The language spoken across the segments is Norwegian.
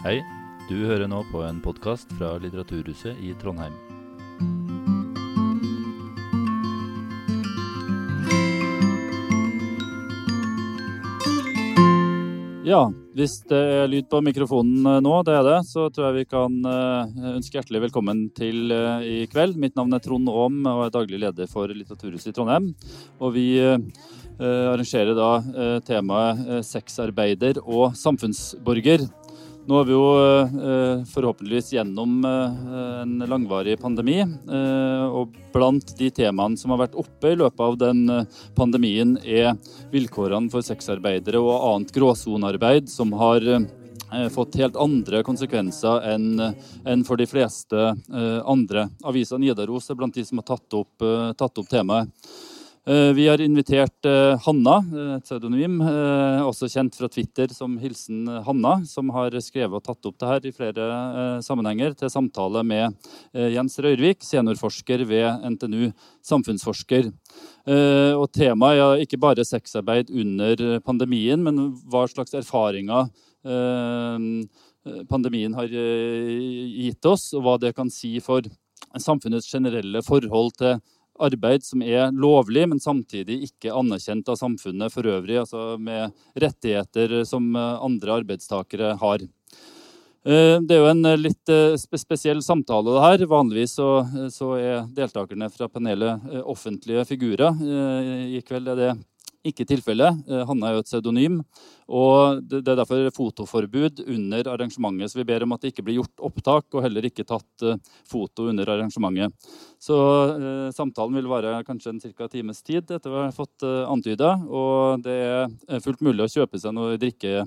Hei, du hører nå på en podkast fra Litteraturhuset i Trondheim. Ja, hvis det er lyd på mikrofonen eh, nå, det er det, så tror jeg vi kan eh, ønske hjertelig velkommen til eh, i kveld. Mitt navn er Trond Aam og er daglig leder for Litteraturhuset i Trondheim. Og vi arrangerer da temaet sexarbeider og samfunnsborger. Nå er vi jo eh, forhåpentligvis gjennom eh, en langvarig pandemi. Eh, og blant de temaene som har vært oppe i løpet av den pandemien, er vilkårene for sexarbeidere og annet gråsonearbeid som har fått helt andre konsekvenser enn for de fleste andre. Avisa Nidaros er blant de som har tatt opp, tatt opp temaet. Eh, vi har invitert eh, Hanna, eh, et pseudonym, også kjent fra Twitter som Hilsen Hanna, som har skrevet og tatt opp det her i flere sammenhenger, til samtale med Jens Røyrvik, seniorforsker ved NTNU, samfunnsforsker. Og temaet er ikke bare sexarbeid under pandemien, men hva slags erfaringer pandemien har gitt oss, og hva det kan si for samfunnets generelle forhold til arbeid som er lovlig, men samtidig ikke anerkjent av samfunnet for øvrig, altså med rettigheter som andre arbeidstakere har. Eh, det er jo en litt eh, spesiell samtale, det her. Vanligvis så, så er deltakerne fra panelet eh, offentlige figurer. I kveld er det ikke tilfellet. Hanne Hanna er jo et pseudonym. Og det er derfor fotoforbud under arrangementet. Så vi ber om at det ikke blir gjort opptak, og heller ikke tatt eh, foto under arrangementet. Så eh, samtalen vil vare kanskje en ca. times tid, etter hva jeg har fått eh, antyda. Og det er fullt mulig å kjøpe seg noe drikke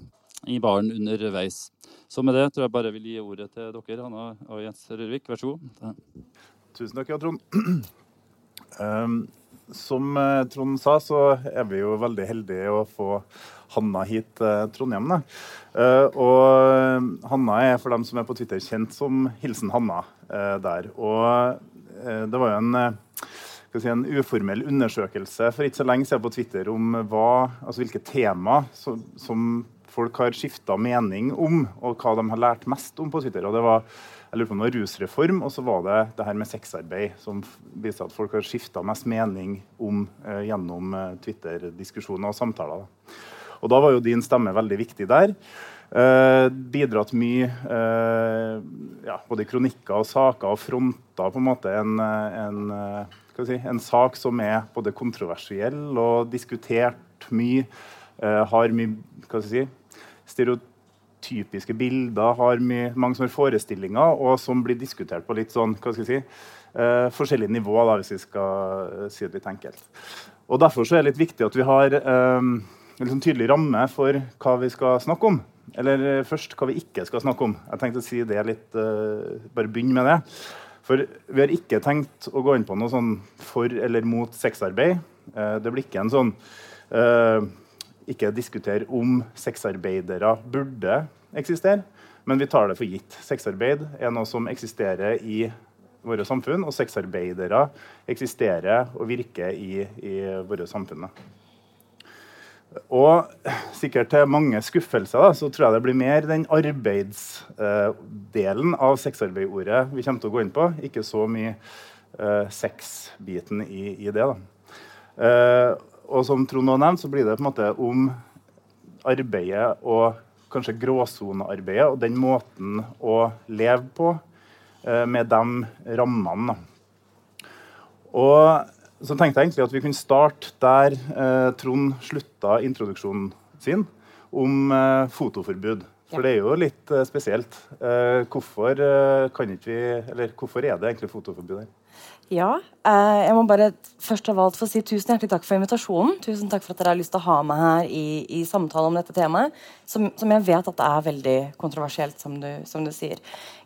i baren underveis. Så med det tror jeg bare vil gi ordet til dere, Hanna og Jens Rørvik. Vær så god. Tusen takk, Trond. Um, som eh, Trond sa, så er vi jo veldig heldige å få Hanna hit til Trondheim. Da. Eh, og eh, Hanna er for dem som er på Twitter kjent som Hilsen Hanna der. Og det var jo en, si, en uformell undersøkelse for ikke så lenge siden på Twitter om hva, altså hvilke tema som, som folk har skifta mening om, og hva de har lært mest om på Twitter. Og det var jeg lurer på om det var rusreform, og så var det det her med sexarbeid, som viser at folk har skifta mest mening om eh, gjennom eh, Twitter-diskusjoner og samtaler. Da. Og da var jo din stemme veldig viktig der. Eh, bidratt mye eh, ja, både i kronikker og saker, og fronta på en måte en, en, eh, si, en sak som er både kontroversiell og diskutert mye. Eh, har mye hva skal si, stereotyper typiske bilder, har mye, mange sånne forestillinger, og som blir diskutert på litt sånn, hva skal jeg si, eh, forskjellige nivåer, da, hvis vi skal uh, si det litt enkelt. Og Derfor så er det litt viktig at vi har eh, en liksom tydelig ramme for hva vi skal snakke om. Eller eh, først hva vi ikke skal snakke om. Jeg tenkte å si det litt, uh, bare begynne med det. For vi har ikke tenkt å gå inn på noe sånn for eller mot sexarbeid. Uh, det blir ikke en sånn uh, ikke diskutere om sexarbeidere burde eksistere, men vi tar det for gitt. Sexarbeid er noe som eksisterer i våre samfunn, og sexarbeidere eksisterer og virker i, i våre samfunn. Og sikkert til mange skuffelser da, så tror jeg det blir mer den arbeidsdelen uh, av sexarbeidordet vi kommer til å gå inn på. Ikke så mye uh, sexbiten i, i det. da. Uh, og som Trond har nevnt, så blir det på en måte om arbeidet og kanskje gråsonearbeidet og den måten å leve på eh, med de rammene. Og så tenkte jeg egentlig at vi kunne starte der eh, Trond slutta introduksjonen sin, om eh, fotoforbud. For det er jo litt eh, spesielt. Eh, hvorfor, eh, kan ikke vi, eller hvorfor er det egentlig fotoforbud her? Ja. Eh, jeg må bare først av alt få si tusen hjertelig takk for invitasjonen. Tusen takk for at dere har lyst til å ha meg her i, i samtale om dette temaet, som, som, jeg vet at det er veldig kontroversielt, som du, som du, sier.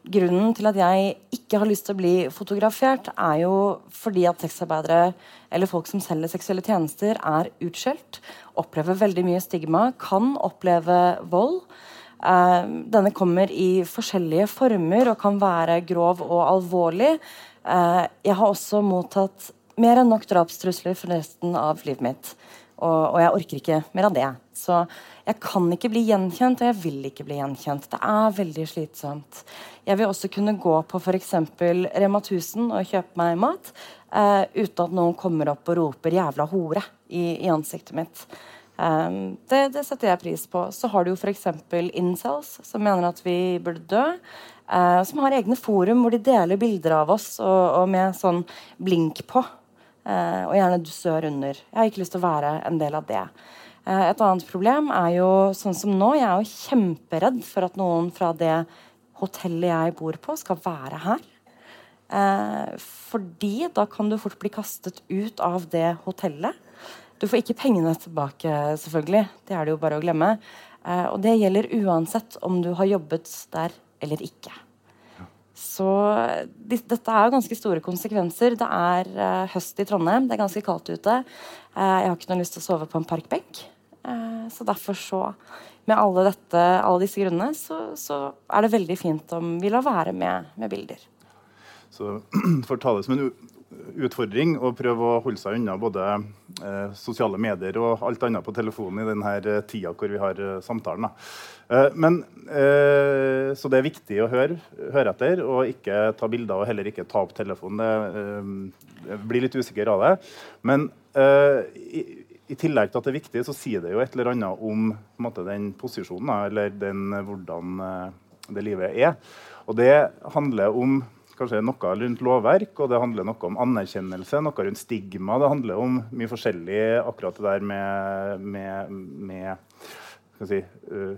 Grunnen til at jeg ikke har lyst til å bli fotografert, er jo fordi at sexarbeidere eller folk som selger seksuelle tjenester, er utskjelt, opplever veldig mye stigma, kan oppleve vold. Uh, denne kommer i forskjellige former og kan være grov og alvorlig. Uh, jeg har også mottatt mer enn nok drapstrusler for resten av livet mitt. Og, og, jeg orker ikke mer av det. Så jeg kan ikke bli gjenkjent, og jeg vil ikke bli gjenkjent. Det er veldig slitsomt. Jeg vil også kunne gå på f.eks. Rema 1000 og kjøpe meg mat uh, uten at noen kommer opp og roper 'jævla hore' i, i ansiktet mitt. Um, det, det, setter jeg pris på. Så har du jo f.eks. incels, som mener at vi burde dø. Uh, som har egne forum hvor de deler bilder av oss og, og med sånn blink på. Eh, og gjerne dusør under. Jeg har ikke lyst til å være en del av det. Eh, et annet problem er jo sånn som nå. Jeg er jo kjemperedd for at noen fra det hotellet jeg bor på, skal være her. fordi da kan du fort bli kastet ut av det hotellet. Du får ikke pengene tilbake, selvfølgelig. Det er det jo bare å glemme. Eh, og det gjelder uansett om du har jobbet der eller ikke. Så de, dette er jo ganske store konsekvenser. Det er uh, høst i Trondheim, det er ganske kaldt ute. Uh, jeg har ikke noe lyst til å sove på en parkbenk. Uh, så derfor så Med alle, dette, alle disse grunnene så, så, er det veldig fint om vi lar være med, med bilder. Så for å ta det utfordring å prøve å holde seg unna både eh, sosiale medier og alt annet på telefonen i denne eh, tida hvor vi har eh, samtalen. Eh, men, eh, så det er viktig å høre, høre, etter og ikke ta bilder og heller ikke ta opp telefonen. Det, eh, blir litt usikker av det. Men i, i, tillegg til at det er viktig, så sier det jo et eller annet om måte, den posisjonen eller den, hvordan det livet er. Og det handler om kanskje noe rundt lovverk, og det handler noe om anerkjennelse, noe rundt stigma. Det handler om mye forskjellig, akkurat det der med, med, med si, uh,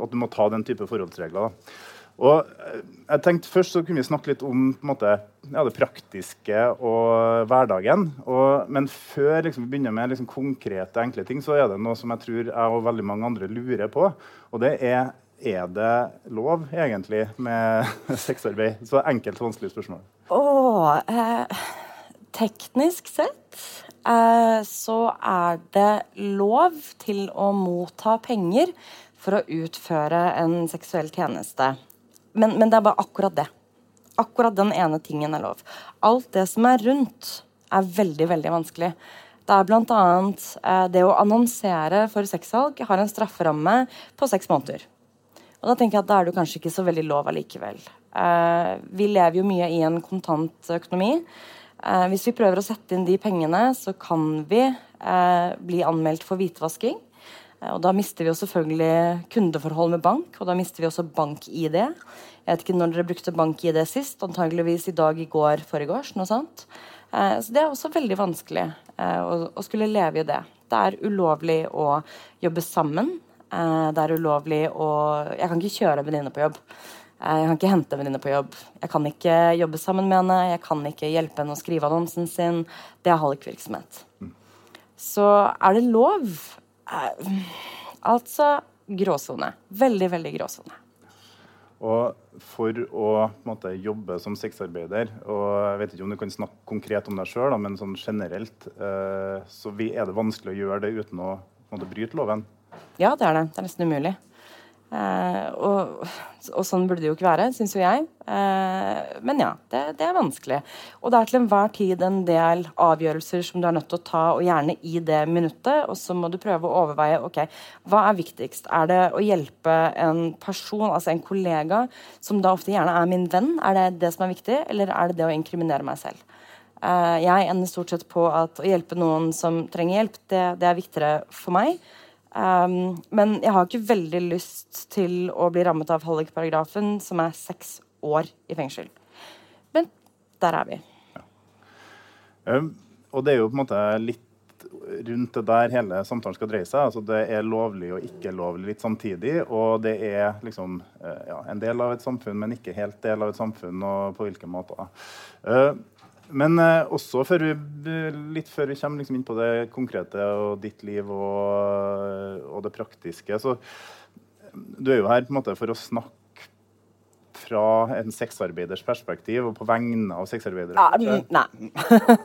At du må ta den type forholdsregler. Da. Og eh, jeg tenkte Først så kunne vi snakke litt om måte, ja, det praktiske og hverdagen. Og, men før liksom, vi begynner med liksom, konkrete, enkle ting, så er det noe som jeg tror jeg og veldig mange andre lurer på. Og det er er det lov, egentlig, med sexarbeid? Så enkelt, vanskelig spørsmål. Oh, eh, teknisk sett eh, så er det lov til å motta penger for å utføre en seksuell tjeneste. Men, men det er bare akkurat det. Akkurat den ene tingen er lov. Alt det som er rundt, er veldig, veldig vanskelig. Det er bl.a. Eh, det å annonsere for sexsalg har en strafferamme på seks måneder. Og da tenker jeg at da er du kanskje ikke så veldig lov allikevel. Eh, vi lever jo mye i en kontantøkonomi. Eh, hvis vi prøver å sette inn de pengene, så kan vi eh, bli anmeldt for hvitvasking. Eh, og da mister vi jo selvfølgelig kundeforhold med bank, og da mister vi også bank-ID. Jeg vet ikke når dere brukte bank-ID sist. Antageligvis i dag, i går, foregårs. Noe sånt. Eh, så det er også veldig vanskelig å skulle leve i det. Det er ulovlig å jobbe sammen. Eh, det er ulovlig å Jeg kan ikke kjøre en venninne på jobb. Eh, jeg kan ikke hente en venninne på jobb. Jeg kan ikke jobbe sammen med henne. Jeg kan ikke hjelpe henne å skrive annonsen sin. Det er hallikvirksomhet. Mm. Så er det lov eh, Altså gråsone. Veldig, veldig gråsone. Og for å måte, jobbe som sexarbeider, og jeg vet ikke om du kan snakke konkret om deg sjøl, men sånn generelt, så er det vanskelig å gjøre det uten å måte, bryte loven? Ja, det er det. Det er nesten umulig. Eh, og, og, sånn burde det jo ikke være, syns jo jeg. Eh, men ja, det, det, er vanskelig. Og det er til enhver tid en del avgjørelser som du er nødt til å ta, og gjerne i det minuttet. Og så må du prøve å overveie ok, hva er viktigst. Er det å hjelpe en person, altså en kollega, som da ofte gjerne er min venn, er det det som er viktig, eller er det det å inkriminere meg selv? Eh, jeg ender stort sett på at å hjelpe noen som trenger hjelp, det, det er viktigere for meg Um, men jeg har ikke veldig lyst til å bli rammet av hallikparagrafen, som er seks år i fengsel. Men der er vi. Ja. Um, og det er jo på en måte litt rundt det der hele samtalen skal dreie seg. Altså det er lovlig og ikke lovlig litt samtidig. Og det er liksom uh, ja, en del av et samfunn, men ikke helt del av et samfunn, og på hvilken måte. Uh, men eh, også før vi, litt før vi kommer liksom inn på det konkrete og ditt liv og, og, det praktiske, så Du er jo her på en måte for å snakke fra en sexarbeiders perspektiv og på vegne av sexarbeidere? Ja, nei.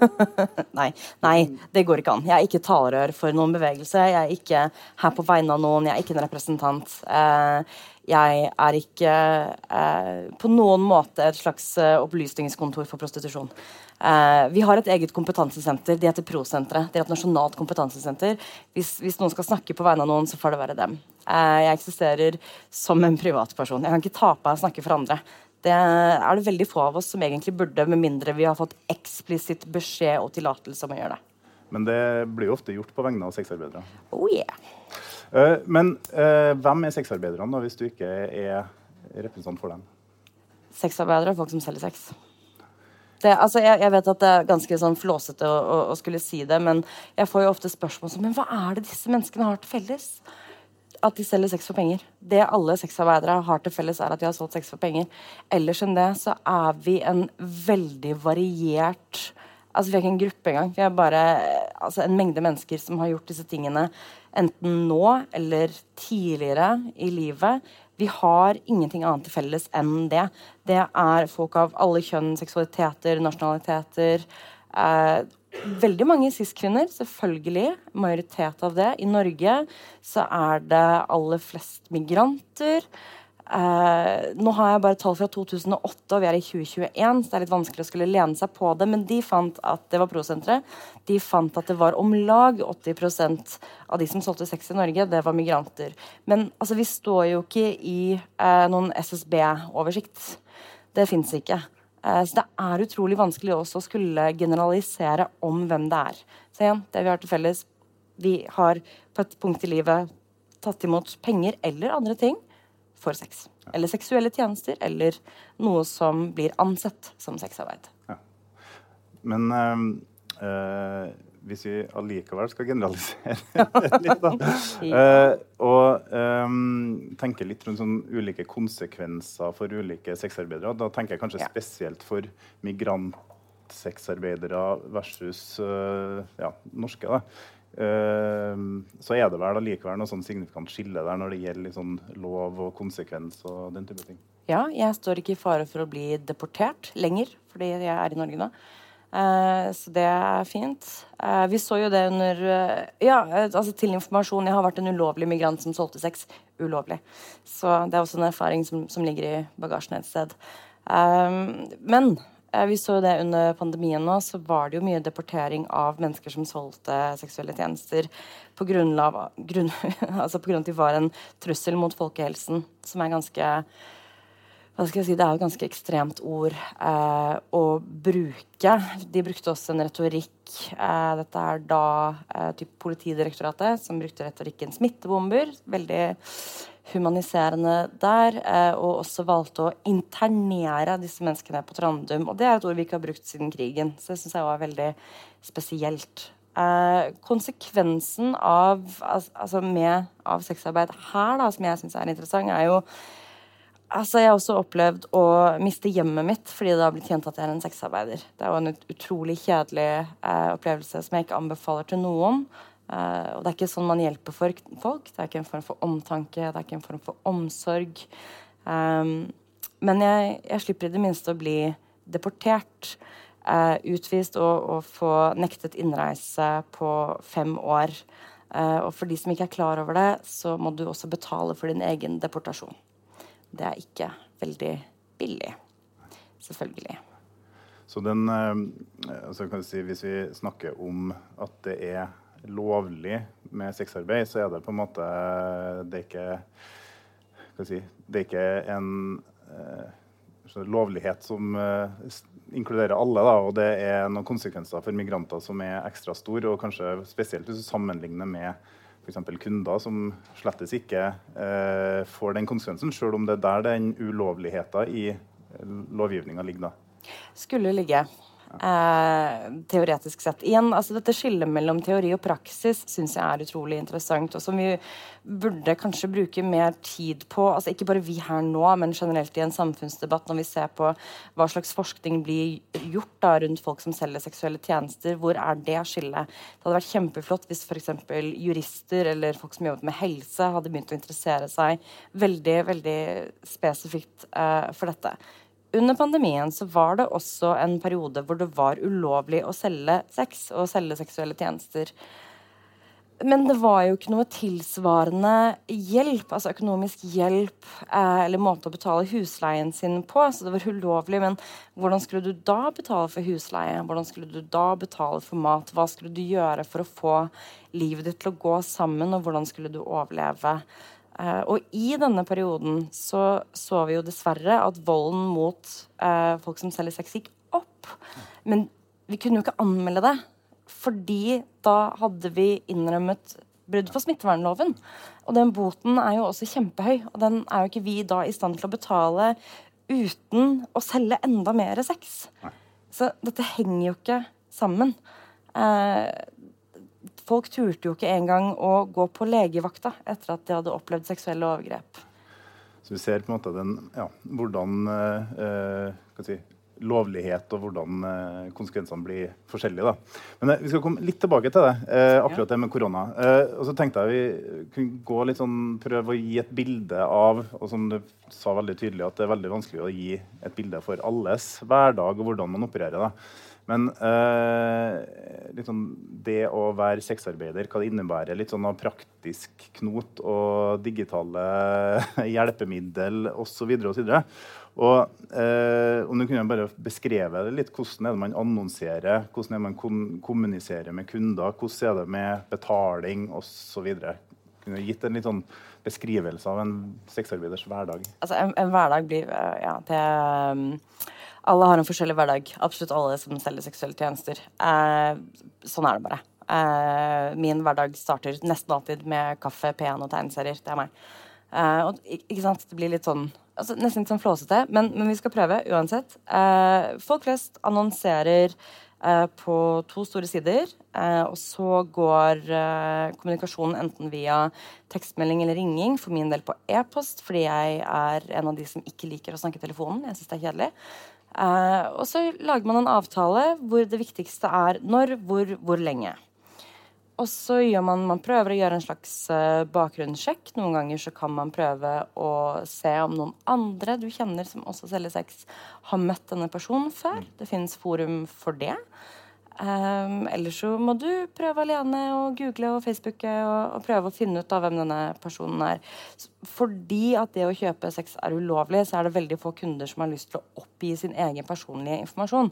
nei. Nei, det går ikke an. Jeg er ikke talerør for noen bevegelse. Jeg er ikke her på vegne av noen. Jeg er ikke en representant. Eh, jeg er ikke eh, på noen måte et slags opplysningskontor for prostitusjon. Eh, vi har et eget kompetansesenter. De heter Prosenteret. De er et nasjonalt kompetansesenter. Hvis, hvis, noen skal snakke på vegne av noen, så får det være dem. Eh, jeg eksisterer som en privatperson. Jeg kan ikke ta på meg å snakke for andre. Det er det veldig få av oss som egentlig burde, med mindre vi har fått eksplisitt beskjed og tillatelse om å gjøre det. Men det blir jo ofte gjort på vegne av sexarbeidere. Oh yeah. Uh, men uh, hvem er sexarbeiderne, hvis du ikke er representant for dem? Sexarbeidere er folk som selger sex. Det, altså, jeg, jeg, vet at det er ganske sånn flåsete å, å, å, skulle si det, men jeg får jo ofte spørsmål som Men hva er det disse menneskene har til felles? At de selger sex for penger. Det alle sexarbeidere har til felles, er at de har solgt sex for penger. Ellers enn det så er vi en veldig variert Altså, vi er ikke en gruppe engang. Vi er bare altså, en mengde mennesker som har gjort disse tingene enten nå eller tidligere i livet. Vi har ingenting annet til felles enn det. Det er folk av alle kjønn, seksualiteter, nasjonaliteter. Eh, veldig mange cis-kvinner, selvfølgelig. Majoritet av det. I Norge så er det aller flest migranter. Uh, nå har jeg bare tall fra 2008, og vi er i 2021, så det er litt vanskelig å skulle lene seg på det. Men de fant at det var prosenteret. De fant at det var om lag 80% av de som solgte sex i Norge, det var migranter. Men altså, vi står jo ikke i uh, noen SSB-oversikt. Det fins ikke. Uh, så det er utrolig vanskelig også å skulle generalisere om hvem det er. Så igjen, det vi har til felles, vi har på et punkt i livet tatt imot penger eller andre ting for sex. Eller seksuelle tjenester, eller noe som blir ansett som sexarbeid. Ja. Men øh, hvis vi allikevel skal generalisere litt, da, ja. uh, og tenke litt rundt sånn ulike konsekvenser for ulike sexarbeidere, da tenker jeg kanskje ja. spesielt for migrantsexarbeidere versus ja, norske. da. Ehm, så er det vel allikevel noe sånn signifikant skille der når det gjelder liksom lov og konsekvens og den type ting. Ja, jeg står ikke i fare for å bli deportert lenger, fordi jeg er i Norge nå. Uh, så det er fint. Uh, vi så jo det under uh, Ja, altså til informasjon. Jeg har vært en ulovlig migrant som solgte sex ulovlig. Så det er også en erfaring som, som ligger i bagasjen et sted. Ehm, men Eh, vi så det under pandemien nå, så var det jo mye deportering av mennesker som solgte seksuelle tjenester på grunn av, grunn, altså på grunn av at de var en trussel mot folkehelsen, som er ganske hva skal jeg si, Det er jo et ganske ekstremt ord eh, å bruke. De brukte også en retorikk. Eh, dette er da eh, Politidirektoratet som brukte retorikken smittebomber. Veldig humaniserende der, eh, og også valgte å internere disse menneskene på Trandum. Og det er et ord vi ikke har brukt siden krigen, så det syns jeg var veldig spesielt. Eh, konsekvensen av, altså med, av sexarbeid her, da, som jeg syns er interessant, er jo Altså, jeg har også opplevd å miste hjemmet mitt fordi det har blitt kjent at jeg er en sexarbeider. Det er jo en utrolig kjedelig eh, opplevelse som jeg ikke anbefaler til noen. Uh, og det er ikke sånn man hjelper folk. Det er ikke en form for omtanke, det er ikke en form for omsorg. Um, men jeg, jeg, slipper i det minste å bli deportert, uh, utvist og, og, få nektet innreise på fem år. Uh, og for de som ikke er klar over det, så må du også betale for din egen deportasjon. Det er ikke veldig billig. Selvfølgelig. Så den altså kan si, Hvis vi snakker om at det er lovlig med sexarbeid, så er det på en måte Det er ikke, si, det er ikke en eh, lovlighet som eh, inkluderer alle. Da, og det er noen konsekvenser for migranter som er ekstra store, og kanskje spesielt hvis du sammenligner med f.eks. kunder som slettes ikke eh, får den konsekvensen, selv om det er der den ulovligheten i lovgivninga ligger. da. Skulle ligge. Eh, teoretisk sett. Igjen, altså Dette skillet mellom teori og praksis syns jeg er utrolig interessant, og som vi burde kanskje bruke mer tid på. altså Ikke bare vi her nå, men generelt i en samfunnsdebatt når vi ser på hva slags forskning blir gjort da rundt folk som selger seksuelle tjenester. Hvor er det skillet? Det hadde vært kjempeflott hvis f.eks. jurister eller folk som jobbet med helse, hadde begynt å interessere seg veldig, veldig spesifikt eh, for dette. Under pandemien så var det også en periode hvor det var ulovlig å selge sex og selge seksuelle tjenester. men det var jo ikke noe tilsvarende hjelp, altså økonomisk hjelp eh, eller måte å betale husleien sin på. Så det var ulovlig. Men hvordan skulle du da betale for husleie? Hvordan skulle du da betale for mat? Hva skulle du gjøre for å få livet ditt til å gå sammen, og hvordan skulle du overleve? Eh, og i denne perioden så så vi jo dessverre at volden mot eh, folk som selger sex, gikk opp. Men vi kunne jo ikke anmelde det. Fordi da hadde vi innrømmet brudd på smittevernloven. Og den boten er jo også kjempehøy, og den er jo ikke vi da i stand til å betale uten å selge enda mer sex. Så dette henger jo ikke sammen. Eh, folk turte jo ikke engang å gå på legevakta etter at de hadde opplevd seksuelle overgrep. Så vi ser på en måte den, ja, hvordan eh, eh si, lovlighet og hvordan eh, konsekvensene blir forskjellige. Da. Men eh, Vi skal komme litt tilbake til det, eh, akkurat det med korona. Eh, og så tenkte jeg vi kunne gå litt sånn, prøve å gi et bilde av og som du sa veldig tydelig, at det er veldig vanskelig å gi et bilde for alles hverdag og hvordan man opererer. da. Men eh, liksom det å være sexarbeider, hva det innebærer, litt sånn av praktisk knot og digitale hjelpemiddel osv. osv. Og eh, om du kunne bare beskreve det litt, hvordan er det man annonserer, hvordan er det man kommuniserer med kunder, hvordan er det med betaling osv. Kunne du gitt en litt sånn beskrivelse av en sexarbeiders hverdag? Altså, en, en hverdag blir eh, Ja, det Alle har en forskjellig hverdag. Absolutt alle som selger seksuelle tjenester. Eh, sånn er det bare. Eh, min hverdag starter nesten alltid med kaffe, P1 og tegneserier. Det er meg. Eh, og ikke sant, det blir litt sånn altså, Nesten litt sånn flåsete, men, men, vi skal prøve uansett. Eh, folk flest annonserer eh, på to store sider, eh, og så går kommunikasjonen enten via tekstmelding eller ringing, for min del på e-post, fordi jeg er en av de som ikke liker å snakke i telefonen. Jeg syns det er kjedelig. Eh, og så lager man en avtale hvor det viktigste er når, hvor, hvor lenge. Og så gjør man, man prøver å gjøre en slags uh, bakgrunnssjekk. Noen ganger så kan man prøve å se om noen andre du kjenner som også selger sex, har møtt denne personen før. Det finnes forum for det. Um, eller så må du prøve alene å google og facebooke og, og, prøve å finne ut av hvem denne personen er. Fordi at det å kjøpe sex er ulovlig, så er det veldig få kunder som har lyst til å oppgi sin egen personlige informasjon.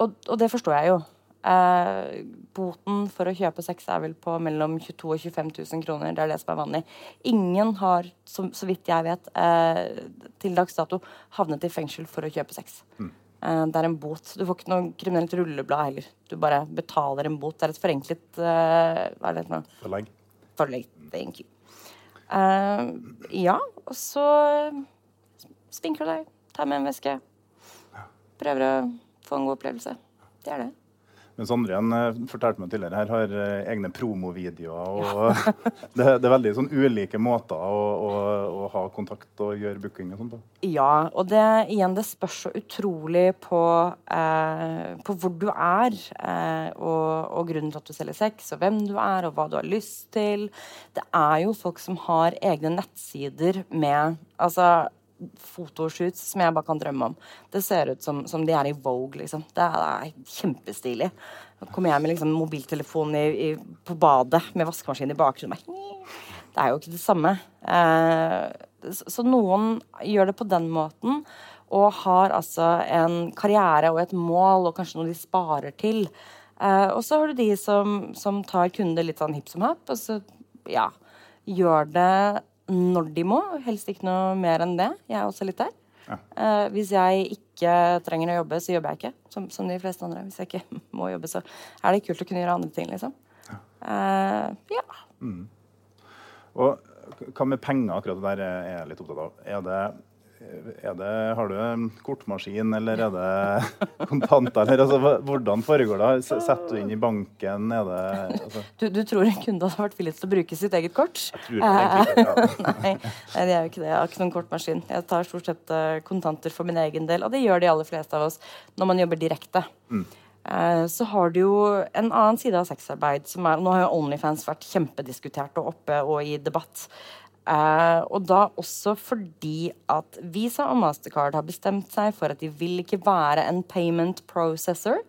Og, og det forstår jeg jo. Uh, boten for å kjøpe sex er vel på mellom 22 000 og 25 000 kroner. Det er det som er vanlig. Ingen har, så, så vidt jeg vet, uh, til dags dato havnet i fengsel for å kjøpe sex. Mm. Eh, det er en bot. Du får ikke noe kriminelt rulleblad heller. Du bare betaler en bot. Det er et forenklet eh, Hva er det for noe? Forlegg. Forlegg. Thank you. Uh, ja, og så sminker du deg, tar med en veske. Prøver å få en god opplevelse. Det er det. Mens andre igjen eh, fortalte meg tidligere her har eh, egne promovideoer. og det, det, er veldig sånn ulike måter å, å, å, ha kontakt og gjøre booking og sånt på. Ja, og det, igjen, det spørs så utrolig på, eh, på hvor du er, eh, og, og, grunnen til at du selger sex, og hvem du er, og hva du har lyst til. Det er jo folk som har egne nettsider med altså fotoshoots som jeg bare kan drømme om. Det ser ut som, som de er i Vogue, liksom. Det er, det er kjempestilig. Nå kommer jeg med liksom, mobiltelefonen i, i, på badet med vaskemaskin i bakgrunnen. Det er jo ikke det samme. Eh, så, så noen gjør det på den måten og har altså en karriere og et mål og kanskje noe de sparer til. Eh, og så har du de som, som tar kunder litt sånn hipp som happ, og så ja, gjør det når de må. Helst ikke noe mer enn det. Jeg er også litt der. Ja. Uh, hvis jeg ikke trenger å jobbe, så jobber jeg ikke. Som, som, de fleste andre. Hvis jeg ikke må jobbe, så er det kult å kunne gjøre andre ting, liksom. Ja. Uh, ja. Mm. Og hva med penger, akkurat det der er jeg litt opptatt av. Er det det, har du en kortmaskin, eller er det kontanter? Eller, altså, hvordan foregår det? Setter du inn i banken? Det, altså? du, du, tror en kunde hadde vært villig til å bruke sitt eget kort? Jeg tror det, ja. nei, nei, det er jo ikke det. Jeg har ikke noen kortmaskin. Jeg tar stort sett uh, kontanter for min egen del, og det gjør de aller fleste av oss når man jobber direkte. Mm. Uh, så har du jo en annen side av sexarbeid. som er, Nå har jo Onlyfans vært kjempediskutert og oppe og i debatt. Uh, og da også fordi at Visa og Mastercard har bestemt seg for at de vil ikke være en payment processor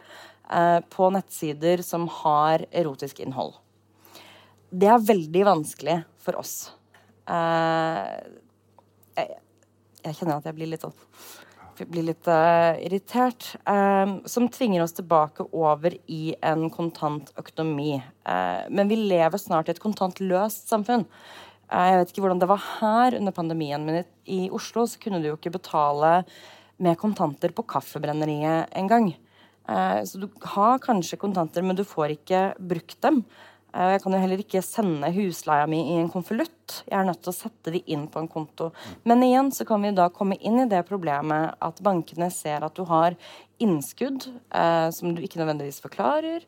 uh, på nettsider som har erotisk innhold. det er veldig vanskelig for oss. Uh, jeg, jeg, kjenner at jeg blir litt sånn blir litt irritert. Som tvinger oss tilbake over i en kontantøkonomi. men vi lever snart i et kontantløst samfunn. Jeg vet ikke hvordan det var her under pandemien, men i, Oslo så kunne du jo ikke betale med kontanter på Kaffebrenneriet engang. Uh, så du har kanskje kontanter, men du får ikke brukt dem. Eh, jeg kan jo heller ikke sende husleia mi i en konvolutt. Jeg er nødt til å sette de inn på en konto. Men igjen så kan vi da komme inn i det problemet at bankene ser at du har innskudd eh, som du ikke nødvendigvis forklarer.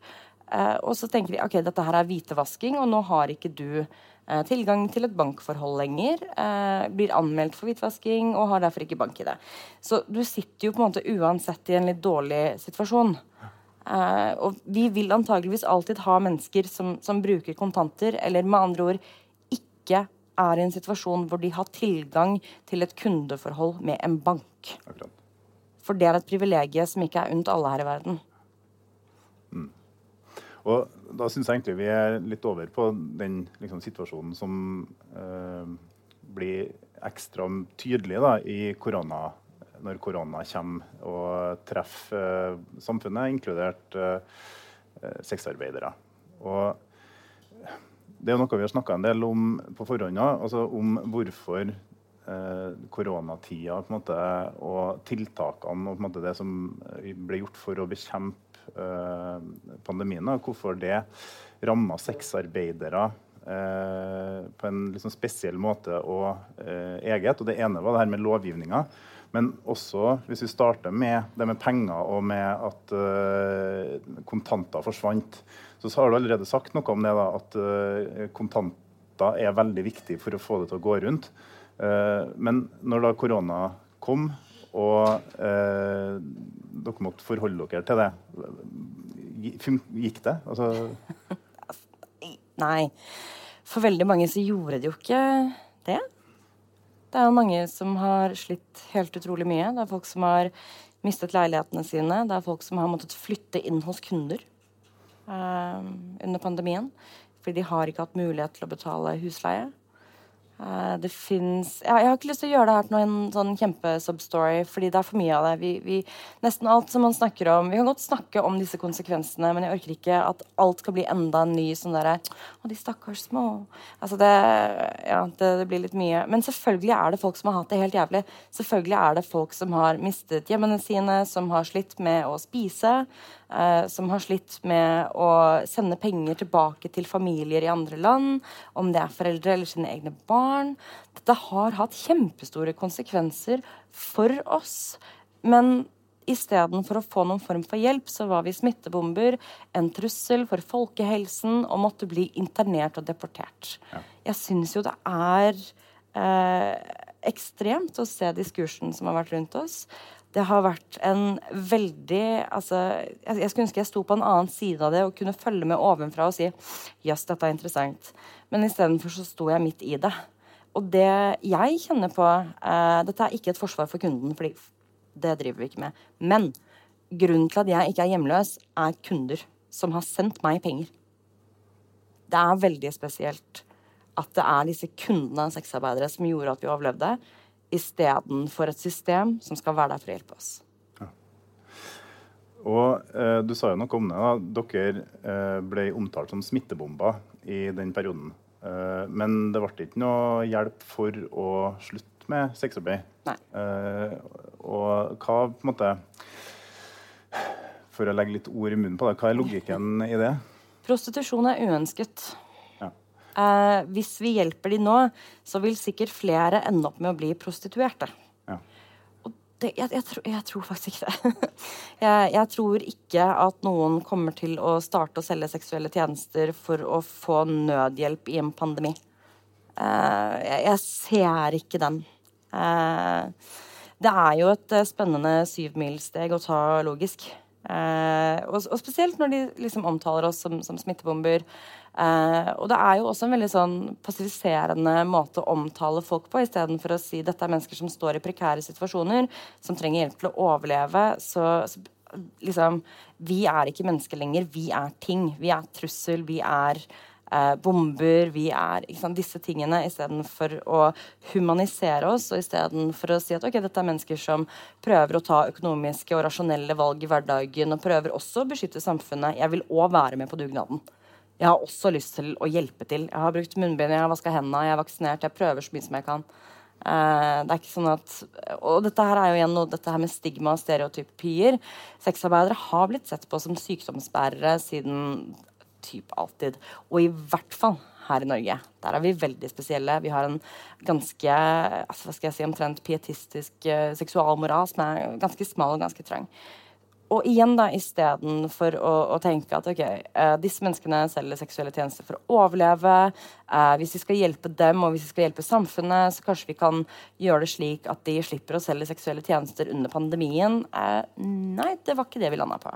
Eh, og så tenker de ok, dette her er hvitevasking, og nå har ikke du eh, tilgang til et bankforhold lenger. Eh, blir anmeldt for hvitvasking og har derfor ikke bank i det. Så du sitter jo på en måte uansett i en litt dårlig situasjon. Uh, og vi vil antageligvis alltid ha mennesker som, som, bruker kontanter, eller med andre ord ikke er i en situasjon hvor de har tilgang til et kundeforhold med en bank. For det er et privilegium som ikke er unt alle her i verden. Og da syns jeg egentlig vi er litt over på den liksom, situasjonen som eh, blir ekstra tydelig da, i korona når korona kommer og treffer eh, samfunnet, inkludert eh, sexarbeidere. Og det er noe vi har snakka en del om på forhånd, altså om hvorfor eh, koronatida og tiltakene og det som ble gjort for å bekjempe pandemien, og hvorfor det ramma sexarbeidere på en liksom spesiell måte og eget. Og det ene var det her med lovgivninga. Men også hvis vi starter med det med penger og med at kontanter forsvant, så har du allerede sagt noe om det, da, at kontanter er veldig viktig for å få det til å gå rundt. Men når da korona kom, og dere måtte forholde dere til det, gikk det? Altså Nei. For veldig mange så gjorde det jo ikke det. Det er jo mange som har slitt helt utrolig mye. Det er folk som har mistet leilighetene sine. Det er folk som har måttet flytte inn hos kunder eh, under pandemien. Fordi de har ikke hatt mulighet til å betale husleie. Uh, det fins ja, Jeg har ikke lyst til å gjøre det her til noen sånn kjempesubstory, fordi det er for mye av det. Vi, vi, nesten alt som man snakker om Vi kan godt snakke om disse konsekvensene, men jeg orker ikke at alt skal bli enda en ny sånn derre Å, de stakkars små Altså det Ja, det, det, blir litt mye. Men selvfølgelig er det folk som har hatt det helt jævlig. Selvfølgelig er det folk som har mistet hjemmene sine, som har slitt med å spise eh, som har slitt med å sende penger tilbake til familier i andre land, om det er foreldre eller sine egne barn. Dette har hatt kjempestore konsekvenser for oss. Men istedenfor å få noen form for hjelp, så var vi smittebomber, en trussel for folkehelsen og måtte bli internert og deportert. Ja. Jeg syns jo det er eh, ekstremt å se diskursen som har vært rundt oss det har vært en veldig altså, jeg, jeg skulle ønske jeg sto på en annen side av det og kunne følge med ovenfra og si jøss, dette er interessant. Men istedenfor så sto jeg midt i det. Og det jeg kjenner på eh, Dette er ikke et forsvar for kunden, for det driver vi ikke med. Men grunnen til at jeg ikke er hjemløs, er kunder som har sendt meg penger. Det er veldig spesielt at det er disse kundene av sexarbeidere som gjorde at vi overlevde istedenfor et system som skal være der for å hjelpe oss. Og eh, Du sa jo noe om det. da. Dere eh, ble omtalt som smittebomber i den perioden. Eh, men det ble ikke noe hjelp for å slutte med sexarbeid. Eh, og hva på en måte For å legge litt ord i munnen på det, hva er logikken i det? Prostitusjon er uønsket. Eh, hvis vi hjelper de nå, så vil sikkert flere ende opp med å bli prostituerte. Det, jeg, jeg, tror, jeg, tror, faktisk ikke det. jeg, jeg, tror ikke at noen kommer til å starte å selge seksuelle tjenester for å få nødhjelp i en pandemi. Uh, jeg, ser ikke den. Uh, det er jo et spennende syvmilssteg å ta logisk. Uh, og, og, spesielt når de liksom omtaler oss som, som smittebomber. Eh, og det er jo også en veldig sånn passiviserende måte å omtale folk på, istedenfor å si dette er mennesker som står i prekære situasjoner, som trenger hjelp til å overleve. Så, så liksom Vi er ikke mennesker lenger. Vi er ting. Vi er trussel. Vi er eh, bomber, vi er sant, disse tingene, istedenfor å humanisere oss, og istedenfor å si at ok, dette er mennesker som prøver å ta økonomiske og rasjonelle valg i hverdagen, og prøver også å beskytte samfunnet. Jeg vil òg være med på dugnaden. Jeg har også lyst til å hjelpe til. Jeg har brukt munnbind, jeg har vaska hendene, jeg er vaksinert. Jeg prøver så mye som jeg kan. Uh, det er ikke sånn at, og dette her er jo igjen noe, dette her med stigma og stereotypier. Sexarbeidere har blitt sett på som sykdomsbærere siden typ alltid. Og i hvert fall her i Norge. Der er vi veldig spesielle. Vi har en ganske altså, hva skal jeg si, omtrent pietistisk uh, seksualmoral som er ganske smal og ganske trang. Og igjen, da, istedenfor å, å tenke at ok, uh, disse menneskene selger seksuelle tjenester for å overleve. Uh, hvis vi skal hjelpe dem, og hvis vi skal hjelpe samfunnet, så kanskje vi kan gjøre det slik at de slipper å selge seksuelle tjenester under pandemien. Nei, det var ikke det vi landa på.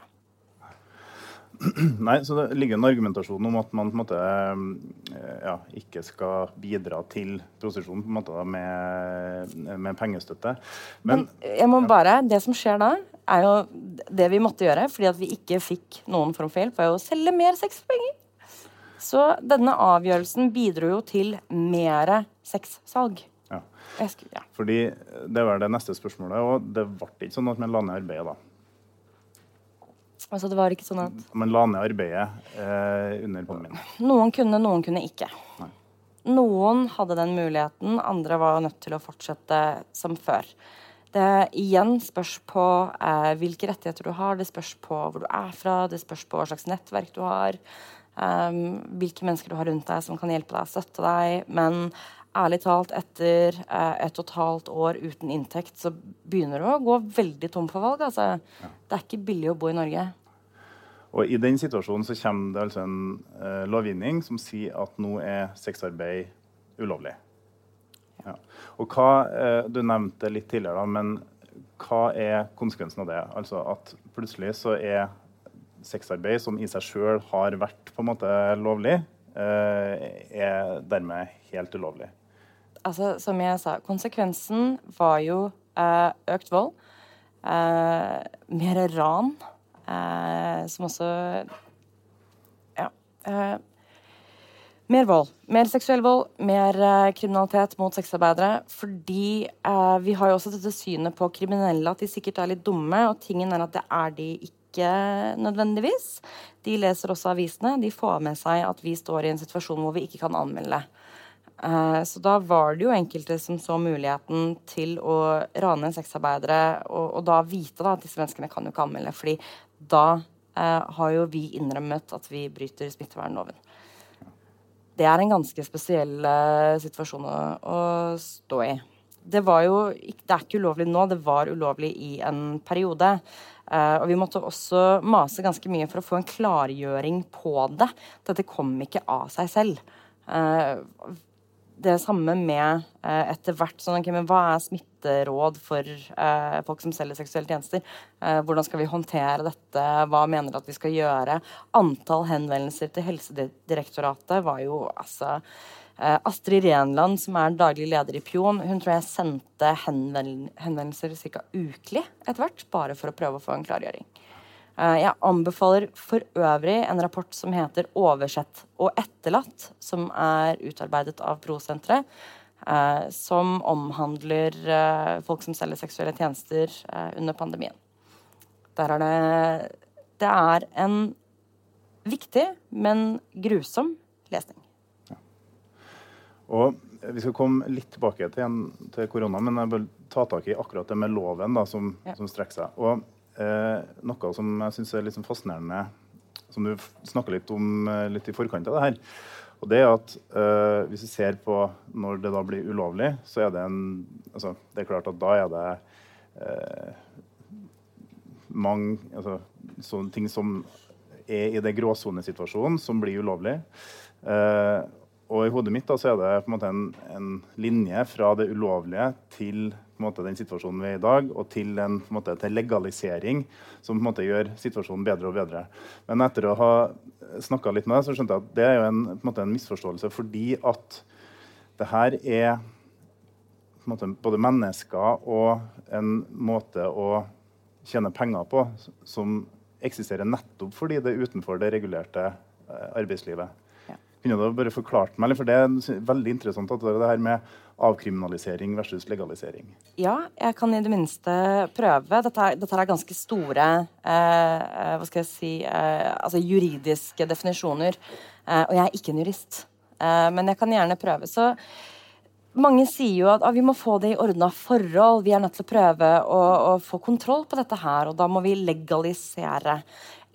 Nei, så Det ligger en argumentasjon om at man måte eh, ja, ikke skal bidra til prostitusjon med, med, pengestøtte. Men, Men, jeg må bare, det som skjer da, er jo det vi måtte gjøre fordi at vi ikke fikk noen form for hjelp, var jo å selge mer sex for penger. Så denne avgjørelsen bidro jo til mer sexsalg. Ja. ja. Fordi det var det neste spørsmålet, og det ble ikke sånn at man la ned arbeidet da. Altså, det var ikke sånn at... Man la ned arbeidet eh, under pandemien? Noen kunne, noen kunne ikke. Nei. Noen hadde den muligheten, andre var nødt til å fortsette som før. Det igjen spørs på eh, hvilke rettigheter du har, det spørs på hvor du er fra, det spørs på hva slags nettverk du har, eh, hvilke mennesker du har rundt deg som kan hjelpe deg, støtte deg. Men ærlig talt, etter eh, et og et halvt år uten inntekt, så begynner du å gå veldig tom for valg. Altså. Ja. Det er ikke billig å bo i Norge. Og I den situasjonen så kommer det altså en eh, lovgivning som sier at nå er sexarbeid ulovlig. Ja. Og hva, eh, Du nevnte litt tidligere, da, men hva er konsekvensen av det? Altså at plutselig så er sexarbeid, som i seg sjøl har vært på en måte lovlig, eh, er dermed helt ulovlig altså, som jeg sa, konsekvensen var jo eh, økt vold. Eh, mer ran, eh, som også Ja. Eh, mer vold. Mer seksuell vold, mer eh, kriminalitet mot sexarbeidere. Fordi eh, vi har jo også dette synet på kriminelle at de sikkert er litt dumme, og tingen er at det er de ikke nødvendigvis. De leser også avisene. De får med seg at vi står i en situasjon hvor vi ikke kan anmelde. Eh, så da var det jo enkelte som så muligheten til å rane sexarbeidere, og, og, da vite da at disse menneskene kan jo ikke anmelde, fordi da eh, har jo vi innrømmet at vi bryter smittevernloven. Det er en ganske spesiell eh, situasjon å, å, stå i. Det, jo, det er ikke ulovlig nå, det var ulovlig i en periode. Uh, og vi måtte også mase ganske mye for å få en klargjøring på det. Dette kom ikke av seg selv. Uh, det samme med eh, etter hvert sånn, okay, Hva er smitteråd for eh, folk som selger seksuelle tjenester? Eh, hvordan skal vi håndtere dette? Hva mener du at vi skal gjøre? Antall henvendelser til Helsedirektoratet var jo altså eh, Astrid Renland, som er daglig leder i Pion, hun tror jeg sendte henvendelser ca. ukelig etter hvert, bare for å prøve å få en klargjøring. Eh, jeg anbefaler for øvrig en rapport som heter 'Oversett og etterlatt', som er utarbeidet av Prosenteret. Eh, som omhandler eh, folk som selger seksuelle tjenester under pandemien. Der er det Det er en viktig, men grusom lesning. Ja. Og vi skal komme litt tilbake til, til korona, men jeg vil ta tak i akkurat det med loven da, som, ja. som strekker seg. Og noe som jeg syns er litt sånn fascinerende, som du snakka litt om eh, litt i forkant av det her. Og det er at eh, Hvis vi ser på når det da blir ulovlig, så er det en altså, Det er klart at da er det eh, mange altså, sånne ting som er i det gråsonesituasjonen, som blir ulovlig. Eh, og i hodet mitt da, så er det på en måte en, en linje fra det ulovlige til måte, den situasjonen vi er i dag, og til en måte, til legalisering som måte, gjør situasjonen bedre og bedre. Men etter å ha snakka litt med deg, så skjønte jeg at det er jo en, en, en misforståelse fordi at det her er både mennesker og en måte å tjene penger på som eksisterer nettopp fordi det er utenfor det regulerte arbeidslivet. Ja. Kunne du bare forklart meg, for Det er veldig interessant at det her med avkriminalisering versus legalisering. Ja, jeg kan i det minste prøve. Dette dette er ganske store eh, hva skal jeg si, eh, altså juridiske definisjoner. Eh, og jeg er ikke en jurist, eh, men jeg kan gjerne prøve. Så mange sier jo at ah, vi må få det i ordna forhold. Vi er nødt til å prøve å, å, få kontroll på dette her, og da må vi legalisere.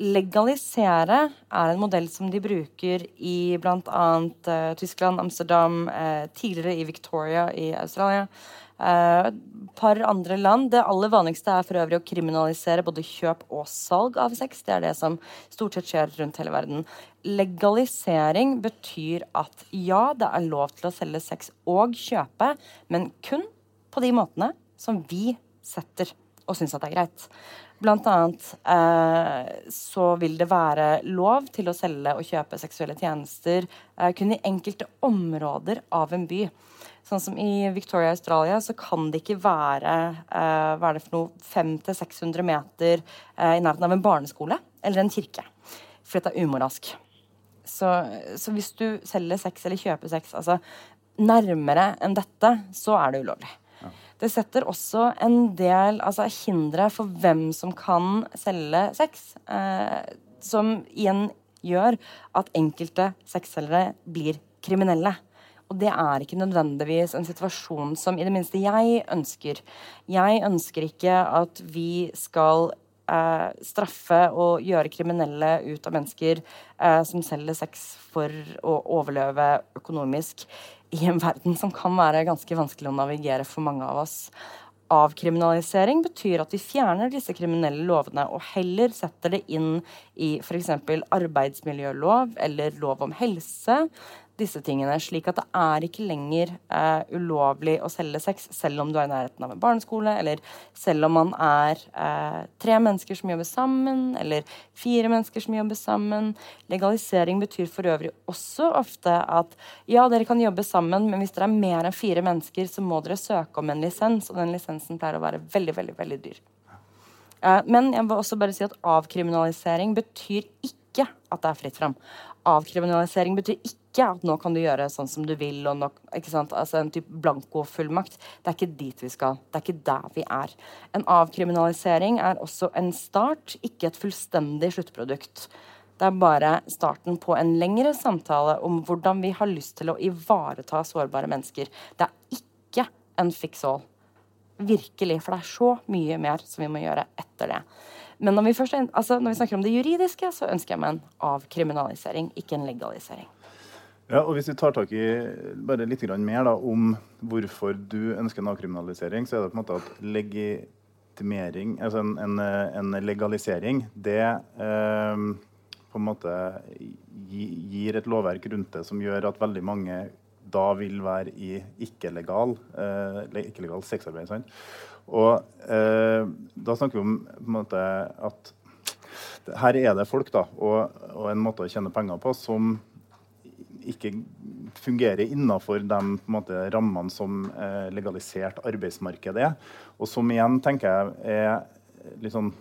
Legalisere er en modell som de bruker i bl.a. Uh, eh, Tyskland, Amsterdam, uh, tidligere i Victoria i Australia. Et uh, par andre land. Det aller vanligste er for øvrig å kriminalisere både kjøp og salg av sex. Det er det som stort sett skjer rundt hele verden. Legalisering betyr at ja, det er lov til å selge sex og kjøpe, men kun på de måtene som vi setter og syns at det er greit. Blant annet eh, så vil det være lov til å selge og kjøpe seksuelle tjenester eh, kun i enkelte områder av en by. Sånn som I Victoria Australia så kan det ikke være eh, hva er det for noe, 500-600 meter eh, i nærheten av en barneskole eller en kirke. For dette er umoralsk. Så, så hvis du selger sex eller kjøper sex altså, nærmere enn dette, så er det ulovlig. Det setter også en del altså, hindre for hvem som kan selge sex, eh, som igjen gjør at enkelte sexselgere blir kriminelle. Og det er ikke nødvendigvis en situasjon som i det minste jeg ønsker. Jeg ønsker ikke at vi skal eh, straffe og gjøre kriminelle ut av mennesker eh, som selger sex for å overleve økonomisk i en verden som kan være ganske vanskelig å navigere for mange av oss. Avkriminalisering betyr at vi fjerner disse kriminelle lovene og heller setter det inn i f.eks. arbeidsmiljølov eller lov om helse, disse tingene, slik at det er ikke lenger eh, ulovlig å selge sex selv om du er i nærheten av en barneskole, eller selv om man er eh, tre mennesker som jobber sammen, eller fire mennesker som jobber sammen. Legalisering betyr for øvrig også ofte at ja, dere kan jobbe sammen, men hvis dere er mer enn fire mennesker, så må dere søke om en lisens, og den lisensen pleier å være veldig, veldig, veldig dyr. Uh, men jeg vil også bare si at avkriminalisering betyr ikke at det er fritt fram. Avkriminalisering betyr ikke ikke at nå kan du gjøre sånn som du vil. og nok, altså En type blankofullmakt. Det er ikke dit vi skal. Det er ikke der vi er. En avkriminalisering er også en start, ikke et fullstendig sluttprodukt. Det er bare starten på en lengre samtale om hvordan vi har lyst til å ivareta sårbare mennesker. Det er ikke en fix all. Virkelig. For det er så mye mer som vi må gjøre etter det. Men når vi, først, altså når vi snakker om det juridiske, så ønsker jeg meg en avkriminalisering, ikke en legalisering. Ja, og Hvis vi tar tak i bare litt mer da, om hvorfor du ønsker en avkriminalisering, så er det på en måte at legitimering, altså en, en, en legalisering, det eh, på en måte gir et lovverk rundt det som gjør at veldig mange da vil være i ikke-legal eh, ikke sexarbeid. Sant? Og eh, da snakker vi om på en måte at her er det folk da, og, og en måte å tjene penger på som ikke fungerer innenfor de måte, rammene som eh, legalisert arbeidsmarked er. Og som igjen tenker jeg er litt sånn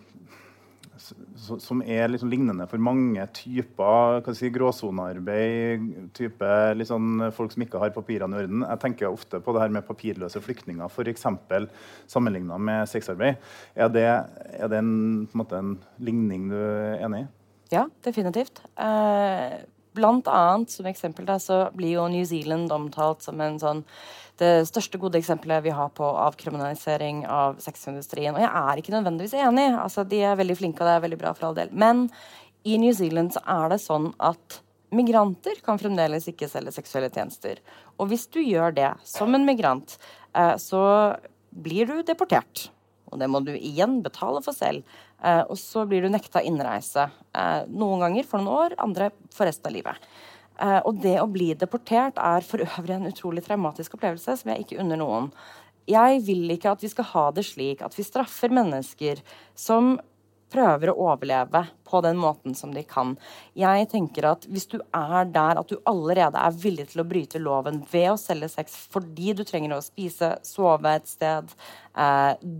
som er liksom lignende for mange typer si, gråsonearbeid, type liksom, folk som ikke har papirene i orden. Jeg tenker ofte på det her med papirløse flyktninger, f.eks. sammenligna med sexarbeid. Er det, er det en, en, en, ligning du er enig i? Ja, definitivt. Eh, Blant annet som eksempel da, så blir jo New Zealand omtalt som en sånn det største gode eksempelet vi har på avkriminalisering av sexindustrien. Og jeg er ikke nødvendigvis enig. Altså, de er veldig flinke, og det er veldig bra for all del. Men i New Zealand så er det sånn at migranter kan fremdeles ikke selge seksuelle tjenester. Og hvis du gjør det som en migrant, eh, så blir du deportert. Og det må du igjen betale for selv. Eh, og så blir du nekta innreise. Eh, noen ganger for noen år, andre for resten av livet. Eh, og det å bli deportert er for øvrig en utrolig traumatisk opplevelse som jeg ikke unner noen. Jeg vil ikke at vi skal ha det slik at vi straffer mennesker som prøver å overleve på den måten som de kan. Jeg tenker at Hvis du er der at du allerede er villig til å bryte loven ved å selge sex fordi du trenger å spise, sove et sted,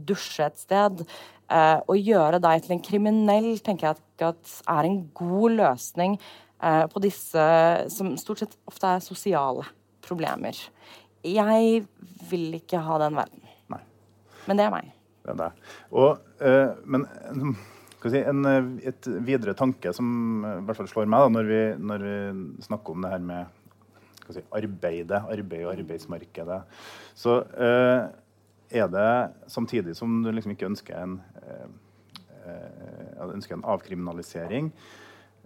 dusje et sted eh, Å gjøre deg til en kriminell tenker jeg at, at er en god løsning eh, på disse som stort sett ofte er sosiale problemer. Jeg vil ikke ha den verden. Nei. Men det er meg. Det er det. Og, eh, men si, en, eh, et videre tanke som eh, i hvert fall slår meg da, når, vi, når vi snakker om det her med skal si, arbeidet, arbeid og arbeidsmarkedet, så eh, er det samtidig som du liksom ikke ønsker en, eh, eh, ønsker en avkriminalisering.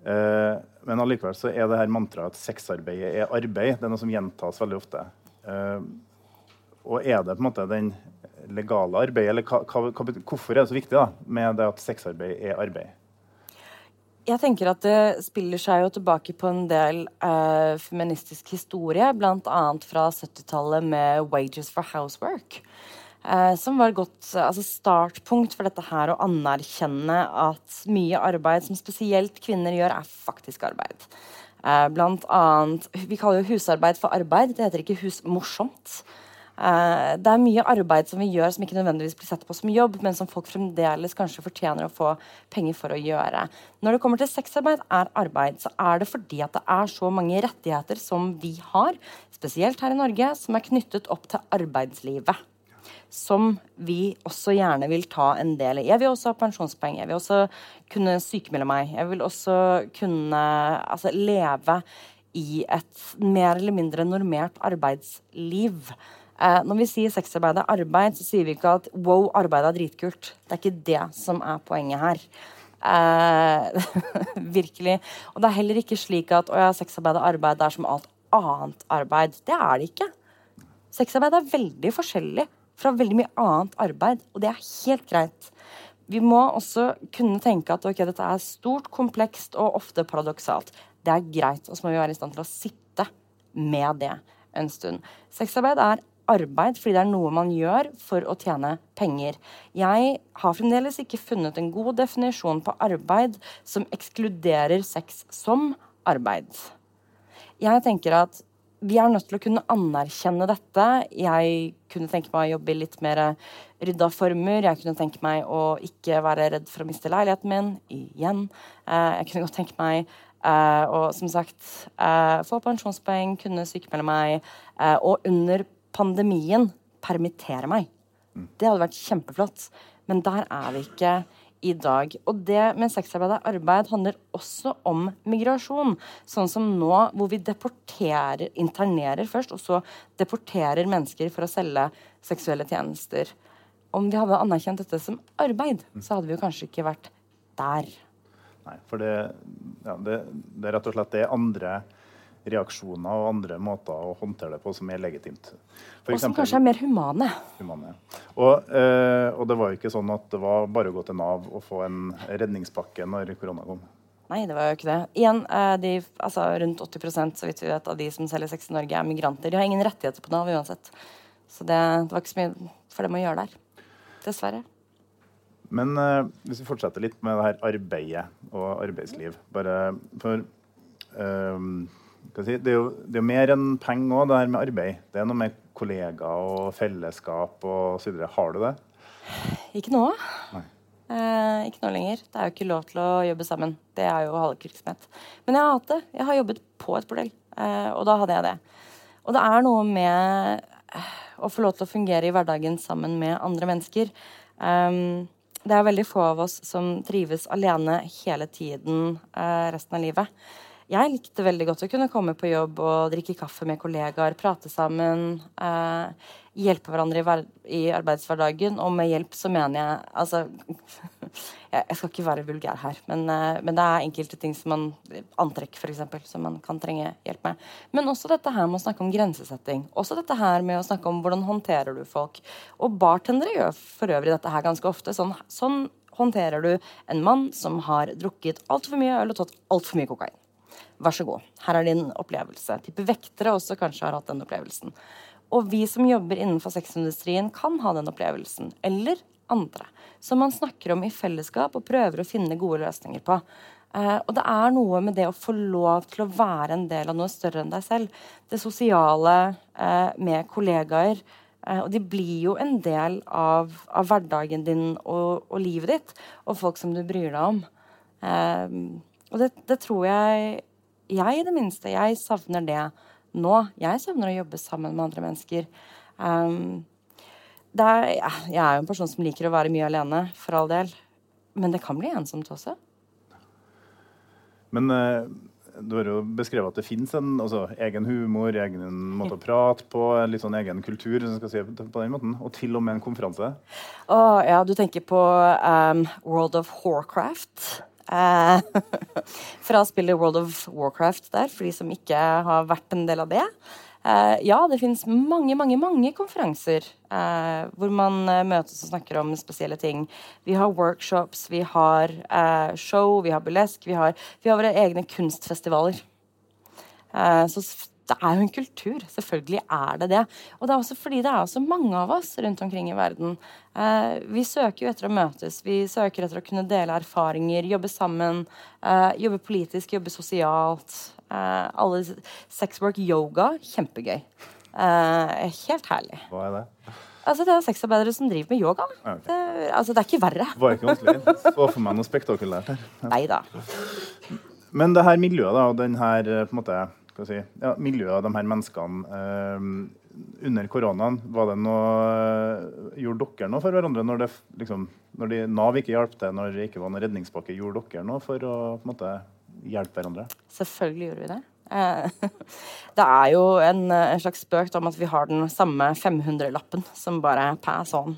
Eh, men allikevel så er det her mantraet at sexarbeidet er arbeid. Det er noe som gjentas veldig ofte. Eh, og er det på en måte den legale arbeidet, eller hva, hva, hvorfor er det så viktig da, med det at sexarbeid er arbeid? Jeg tenker at det spiller seg jo tilbake på en del eh, feministisk historie, bl.a. fra 70-tallet med 'Wages for Housework'. Eh, som var et godt altså startpunkt for dette her å anerkjenne at mye arbeid som spesielt kvinner gjør, er faktisk arbeid. Eh, blant annet, Vi kaller jo husarbeid for arbeid. Det heter ikke hus morsomt. Uh, det er mye arbeid som vi gjør som ikke nødvendigvis blir sett på som jobb, men som folk fremdeles kanskje fortjener å få penger for å gjøre. Når det kommer til sexarbeid er arbeid, så er det fordi at det er så mange rettigheter som vi har, spesielt her i Norge, som er knyttet opp til arbeidslivet som vi også gjerne vil ta en del i. Jeg vil også ha pensjonspoeng. Jeg vil også kunne sykemelde meg. Jeg vil også kunne altså, leve i et mer eller mindre normert arbeidsliv. Eh, når vi sier sexarbeid er arbeid, så sier vi ikke at wow, arbeid er dritkult. Det er ikke det som er poenget her. Eh, virkelig. Og det er heller ikke slik at å ja, sexarbeid er arbeid, det er som alt annet arbeid. Det er det ikke. Sexarbeid er veldig forskjellig fra veldig mye annet arbeid, og det er helt greit. Vi må også kunne tenke at okay, dette er stort, komplekst og ofte paradoksalt. Det er greit, og så må vi være i stand til å sitte med det en stund. Sexarbeid er arbeid fordi det er noe man gjør for å tjene penger. Jeg har fremdeles ikke funnet en god definisjon på arbeid som ekskluderer sex som arbeid. Jeg tenker at vi er nødt til å kunne anerkjenne dette. Jeg kunne tenke meg å jobbe i litt mer rydda former. Jeg kunne tenke meg å ikke være redd for å miste leiligheten min igjen. Eh, jeg kunne godt tenke meg uh, å som sagt uh, få pensjonspoeng, kunne sykemelde meg, og under pandemien permittere meg. Det hadde vært kjempeflott. Men der er vi ikke i dag. Og det med sexarbeid og arbeid handler også om migrasjon. Sånn som nå, hvor vi deporterer, internerer først, og så deporterer mennesker for å selge seksuelle tjenester. Om vi hadde anerkjent dette som arbeid, så hadde vi jo kanskje ikke vært der. Nei, for det, ja, det, det er rett og slett det andre reaksjoner og andre måter å håndtere det på som er legitimt. For og som kanskje er mer humane. humane. Og, eh, og, det var jo ikke sånn at det var bare å gå til Nav og få en redningspakke når korona kom. Nei, det var jo ikke det. Igjen, eh, de, altså, rundt 80% så vidt vi vet, av de som selger sex i Norge, er migranter. De har ingen rettigheter på Nav uansett. Så det, det var ikke så mye for dem å gjøre der. Dessverre. Men eh, hvis vi fortsetter litt med det her arbeidet og arbeidsliv bare for si, det, er jo, det er jo mer enn penger òg, det her med arbeid. Det er noe med kollegaer og fellesskap og så videre. Har du det? Ikke nå. Eh, ikke nå lenger. Det er jo ikke lov til å jobbe sammen. Det er jo halvvirksomhet. Men jeg har hatt det. Jeg har jobbet på et bordell, eh, og da hadde jeg det. Og det er noe med eh, å få lov til å fungere i hverdagen sammen med andre mennesker. Um, det er veldig få av oss som trives alene hele tiden uh, resten av livet. Jeg likte veldig godt å kunne komme på jobb og drikke kaffe med kollegaer, prate sammen. Eh, hjelpe hverandre i, i, arbeidshverdagen. Og med hjelp så mener jeg Altså, jeg skal ikke være vulgær her, men, eh, men, det er enkelte ting som man Antrekk, f.eks., som man kan trenge hjelp med. Men også dette her med å snakke om grensesetting. Også dette her med å snakke om hvordan håndterer du folk. Og bartendere gjør for øvrig dette her ganske ofte. Sånn, sånn håndterer du en mann som har drukket altfor mye øl og tatt altfor mye kokain. Vær så god, her er din opplevelse. Type vektere også kanskje har hatt den opplevelsen. Og vi som jobber innenfor sexindustrien, kan ha den opplevelsen. Eller andre. Som man snakker om i fellesskap og prøver å finne gode løsninger på. Eh, og det er noe med det å få lov til å være en del av noe større enn deg selv. Det sosiale eh, med kollegaer. Eh, og de blir jo en del av, av hverdagen din og, og, livet ditt. Og folk som du bryr deg om. Eh, og det, det tror jeg jeg i det minste, jeg savner det nå. Jeg savner å jobbe sammen med andre mennesker. Um, er, jeg er jo en person som liker å være mye alene, for all del. Men det kan bli ensomt også. Men uh, du har jo beskrevet at det fins en altså, egen humor, egen måte å prate på, litt sånn egen kultur si, på den måten, og til og med en konferanse. Oh, ja, du tenker på um, World of Warcraft. Uh, fra spillet World of Warcraft der, for de som ikke har vært en del av det. Uh, ja, det finnes mange, mange mange konferanser uh, hvor man møtes og snakker om spesielle ting. Vi har workshops, vi har show, vi har burlesk, vi vi har våre egne kunstfestivaler. så det er jo en kultur. Selvfølgelig er det det. Og det er også fordi det er så mange av oss rundt omkring i verden. vi søker jo etter å møtes. Vi søker etter å kunne dele erfaringer, jobbe sammen. jobbe politisk, jobbe sosialt. Eh, alle Sexwork yoga, kjempegøy. Uh, helt herlig. Hva er det? Altså, det er sexarbeidere som driver med yoga. Okay. Det, altså, det er ikke verre. Var ikke vanskelig. Så for meg noe spektakulært her. Ja. Neida. Men det her miljøet, da, og den her på en måte, si, ja, miljøet av de her menneskene eh, under koronaen, var det noe Gjorde dere noe for hverandre når, det, liksom, når de, Nav ikke hjalp til, når det ikke var noen redningspakke? Gjorde dere noe for å måte hjelpe hverandre? Selvfølgelig gjorde vi det. Eh, det er jo en, en, slags spøk om at vi har den samme 500-lappen som bare pass on.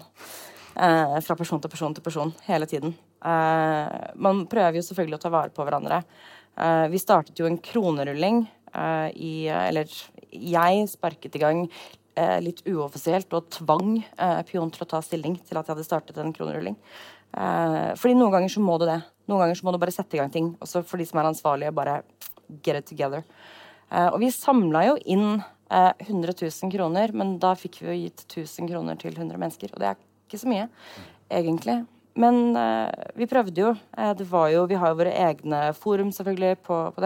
Eh, fra person til person til person hele tiden. Eh, man prøver jo selvfølgelig å ta vare på hverandre. Vi startet jo en kronerulling i Eller jeg sparket i gang litt uoffisielt og tvang Pion til å ta stilling til at jeg hadde startet en kronerulling. fordi noen ganger så må du det. Noen ganger så må du bare sette i gang ting. Også for de som er ansvarlige, bare get it together. Og vi samla jo inn uh, 100 000 kroner, men da fikk vi jo gitt 1000 kroner til 100 mennesker. Og det er ikke så mye, egentlig. Men vi prøvde jo. det var jo. Vi har jo våre egne forum selvfølgelig på, på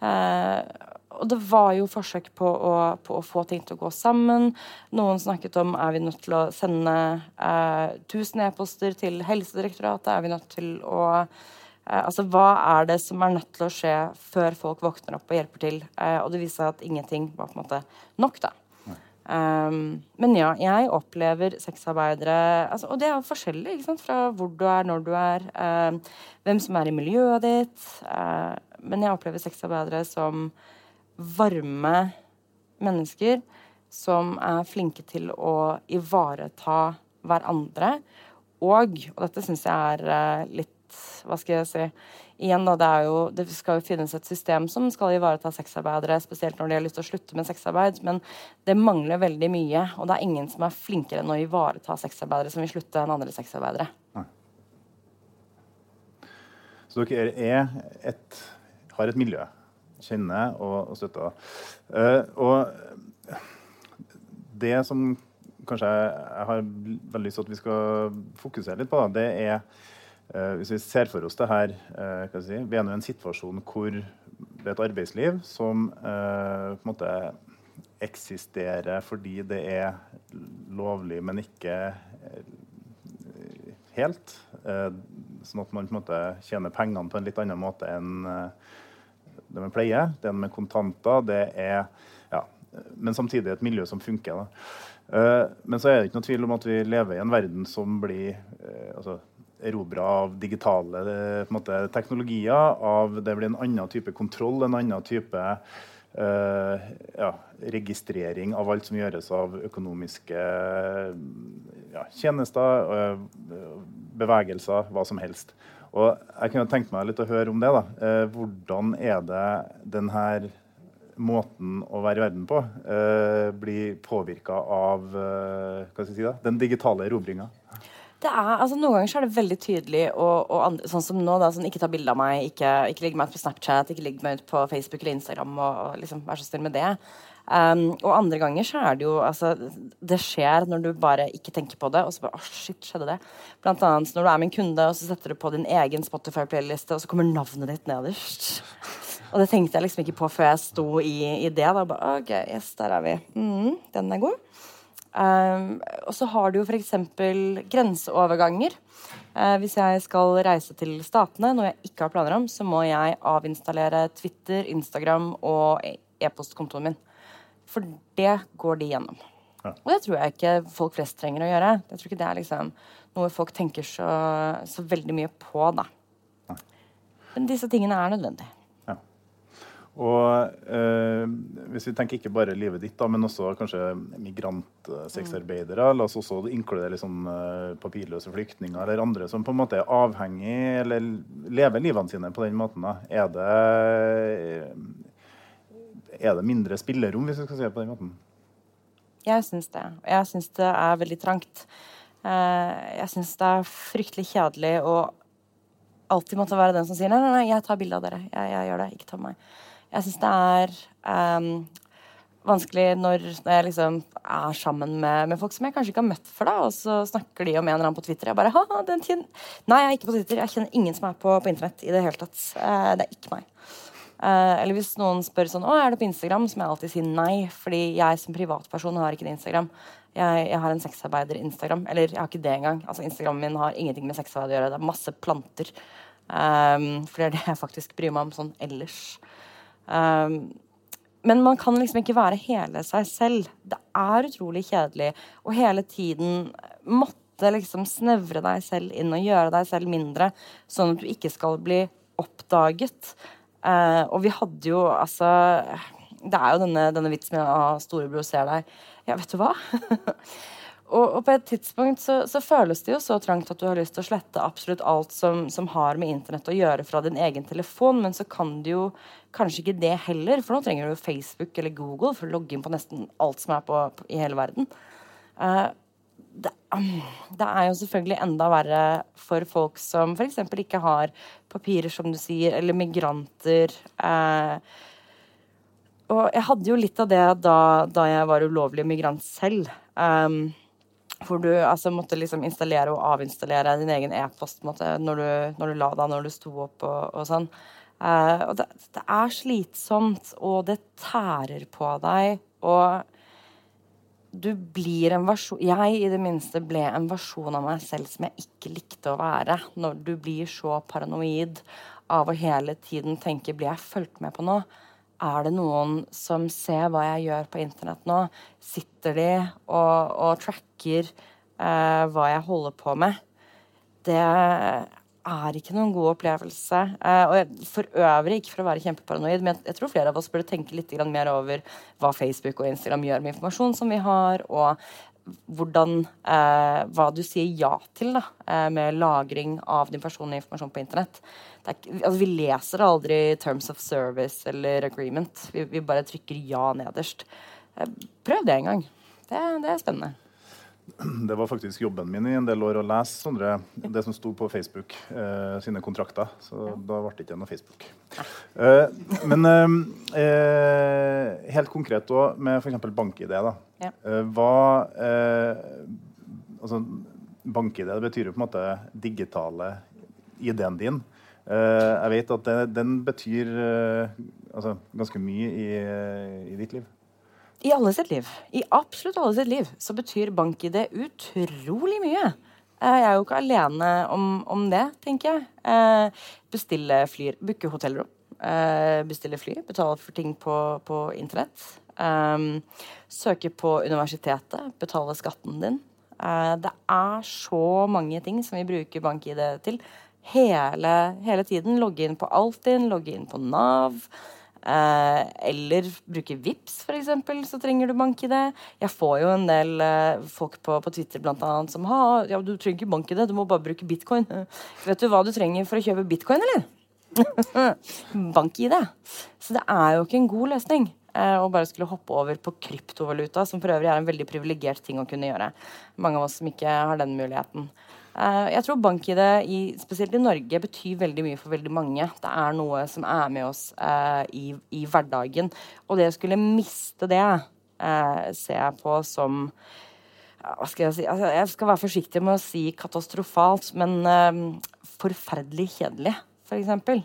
nett. Og det var jo forsøk på å, på å, få ting til å gå sammen. Noen snakket om er vi nødt til å sende eh, 1000 e-poster til Helsedirektoratet. Er vi nødt til å eh, Altså, hva er det som er nødt til å skje før folk våkner opp og hjelper til? Eh, og det viser seg at ingenting var på en måte nok, da. Um, men ja, jeg opplever sexarbeidere altså, Og det er forskjellig ikke sant? fra hvor du er, når du er, uh, hvem som er i miljøet ditt. Uh, men jeg opplever sexarbeidere som varme mennesker som er flinke til å ivareta hverandre. Og, og dette syns jeg er uh, litt Hva skal jeg si Igjen, da, det, jo, det skal jo finnes et system som skal ivareta sexarbeidere, spesielt når de har lyst til å slutte med sexarbeid, men det mangler veldig mye. Og det er ingen som er flinkere enn å ivareta sexarbeidere som vil slutte, enn andre sexarbeidere. Så dere er et, har et miljø kjenner og, og støtter. Uh, og det som kanskje jeg, har veldig lyst til at vi skal fokusere litt på, det er uh, Hvis vi ser for oss det her uh, si, Vi er nå i en situasjon hvor det er et arbeidsliv som på en måte eksisterer fordi det er lovlig, men ikke helt. sånn at man på en måte tjener pengene på en litt annen måte enn det med pleie, det med kontanter, det er ja, Men samtidig et miljø som funker. Uh, men så er det ikke noe tvil om at vi lever i en verden som blir uh, altså, erobra av digitale uh, måte, teknologier. Av, det blir en annen type kontroll, en annen type ja, registrering av alt som gjøres av økonomiske ja, tjenester, bevegelser, hva som helst. Og jeg kunne tenkt meg litt å høre om det. da. Eh, hvordan er det denne måten å være i verden på eh, blir påvirka av eh, hva skal jeg si da, den digitale erobringa? Altså, noen ganger er det veldig tydelig, og, og andre, sånn som nå, da, sånn, ikke ta bilde av meg, ikke, ikke legge meg ut på Snapchat, ikke legge meg ut på Facebook eller Instagram, og, og liksom, vær så snill med det. Um, og andre ganger så er det jo altså, Det skjer når du bare ikke tenker på det, og så bare Å, oh, shit, skjedde det? Blant annet når du er min kunde, og så setter du på din egen Spotify-playliste, og så kommer navnet ditt nederst. Og det tenkte jeg liksom ikke på før jeg sto i, i det. Da. Bare, ok, yes, der er vi. Mm, den er god. Um, og så har du jo f.eks. grenseoverganger. Uh, hvis jeg skal reise til Statene, noe jeg ikke har planer om, så må jeg avinstallere Twitter, Instagram og e-postkontoen min. For det går de gjennom. Ja. Og det tror jeg ikke folk flest trenger å gjøre. Jeg tror ikke det er liksom noe folk tenker så, så veldig mye på, da. Nei. Men disse tingene er nødvendige. Og eh, Hvis vi tenker ikke bare livet ditt, da, men også kanskje migrantsexarbeidere. La oss også inkludere liksom, papirløse flyktninger eller andre som på en måte er avhengig eller lever livene sine på den måten. Da. Er det, er det mindre spillerom, hvis vi skal si det på den måten? Jeg syns det. Jeg syns det er veldig trangt. Eh, jeg syns det er fryktelig kjedelig å alltid måtte være den som sier nei, nei, nei, jeg tar bilde av dere. Jeg, jeg gjør det. Ikke ta meg. Jeg syns det er um, vanskelig når, når, jeg liksom er sammen med, med, folk som jeg kanskje ikke har møtt før, da, og så snakker de om en eller annen på Twitter. Jeg bare ha, den tiden. Nei, jeg er ikke på Twitter. Jeg kjenner ingen som er på, på internett i det hele tatt. Uh, det er ikke meg. Uh, eller hvis noen spør sånn Å, er du på Instagram? Så må jeg alltid si nei. Fordi jeg som privatperson har ikke en Instagram. Jeg, jeg har en sexarbeider-Instagram. Eller jeg har ikke det engang. Altså Instagrammen min har ingenting med sexarbeid å gjøre. Det er masse planter. Um, for det er det jeg faktisk bryr meg om sånn ellers. Um, men man kan liksom ikke være hele seg selv. Det er utrolig kjedelig å hele tiden måtte liksom snevre deg selv inn og gjøre deg selv mindre, sånn at du ikke skal bli oppdaget. Uh, og vi hadde jo altså Det er jo denne, denne vitsen med at storebror ser deg. Ja, vet du hva? Og, og, på et tidspunkt så, så, føles det jo så trangt at du har lyst til å slette absolutt alt som, som, har med internett å gjøre fra din egen telefon, men så kan du jo kanskje ikke det heller, for nå trenger du jo Facebook eller Google for å logge inn på nesten alt som er på, på i hele verden. Uh, det, um, det, er jo selvfølgelig enda verre for folk som f.eks. ikke har papirer, som du sier, eller migranter. Eh, og jeg hadde jo litt av det da, da jeg var ulovlig migrant selv. Eh, hvor du altså, måtte liksom installere og avinstallere din egen e-post når, når, du la deg, når du sto opp og, og sånn. Eh, og det, det, er slitsomt, og det tærer på deg. Og du blir en versjon Jeg i det minste ble en versjon av meg selv som jeg ikke likte å være. Når du blir så paranoid av å hele tiden tenke Blir jeg fulgt med på noe? Er det noen som ser hva jeg gjør på internett nå? Sitter de og, og tracker eh, hva jeg holder på med? Det er ikke noen god opplevelse. Eh, og for øvrig, ikke for å være kjempeparanoid, men jeg, tror flere av oss burde tenke litt mer over hva Facebook og Instagram gjør med informasjon som vi har, og hvordan, eh, hva du sier ja til da, eh, med lagring av din personlige informasjon på internett. Er, altså, vi leser aldri 'terms of service' eller 'agreement'. Vi, vi bare trykker ja nederst. Eh, prøv det en gang. Det, det, er spennende. Det var faktisk jobben min i en del år å lese Sondre, det som sto på Facebook eh, sine kontrakter. Så da ble det ikke noe Facebook. Eh, men eh, eh helt konkret òg med f.eks. bank-ID. da. Ja. Eh, hva Altså, bank-ID betyr jo på en måte digitale ID-en din. Eh, jeg vet at det, den betyr eh, altså, ganske mye i, i, ditt liv. I alle sitt liv. I absolutt alle sitt liv så betyr bank-ID utrolig mye. Eh, jeg er jo ikke alene om, om det, tenker jeg. Bestille fly, booke hotellrom. Bestille fly, betale for ting på, på internett. Søke på universitetet, betale skatten din. Det er så mange ting som vi bruker bank-ID til hele, hele tiden. Logge inn på Altinn, logge inn på Nav. Eh, eller bruke VIPS f.eks., så trenger du bank-ID. Jeg får jo en del eh, folk på, på, Twitter blant annet, som har ja, du trenger ikke bank-ID, du må bare bruke bitcoin. Vet du hva du trenger for å kjøpe bitcoin, eller? bank-ID. Så det er jo ikke en god løsning og å bare skulle hoppe over på kryptovaluta, som for øvrig er en veldig privilegert ting å kunne gjøre. Mange av oss som ikke har den muligheten. Eh, jeg tror bank-ID, spesielt i Norge, betyr veldig mye for veldig mange. Det er noe som er med oss uh, i, i, hverdagen. Og det å skulle miste det, uh, ser jeg på som hva skal jeg si altså, Jeg skal være forsiktig med å si katastrofalt, men forferdelig kjedelig, f.eks.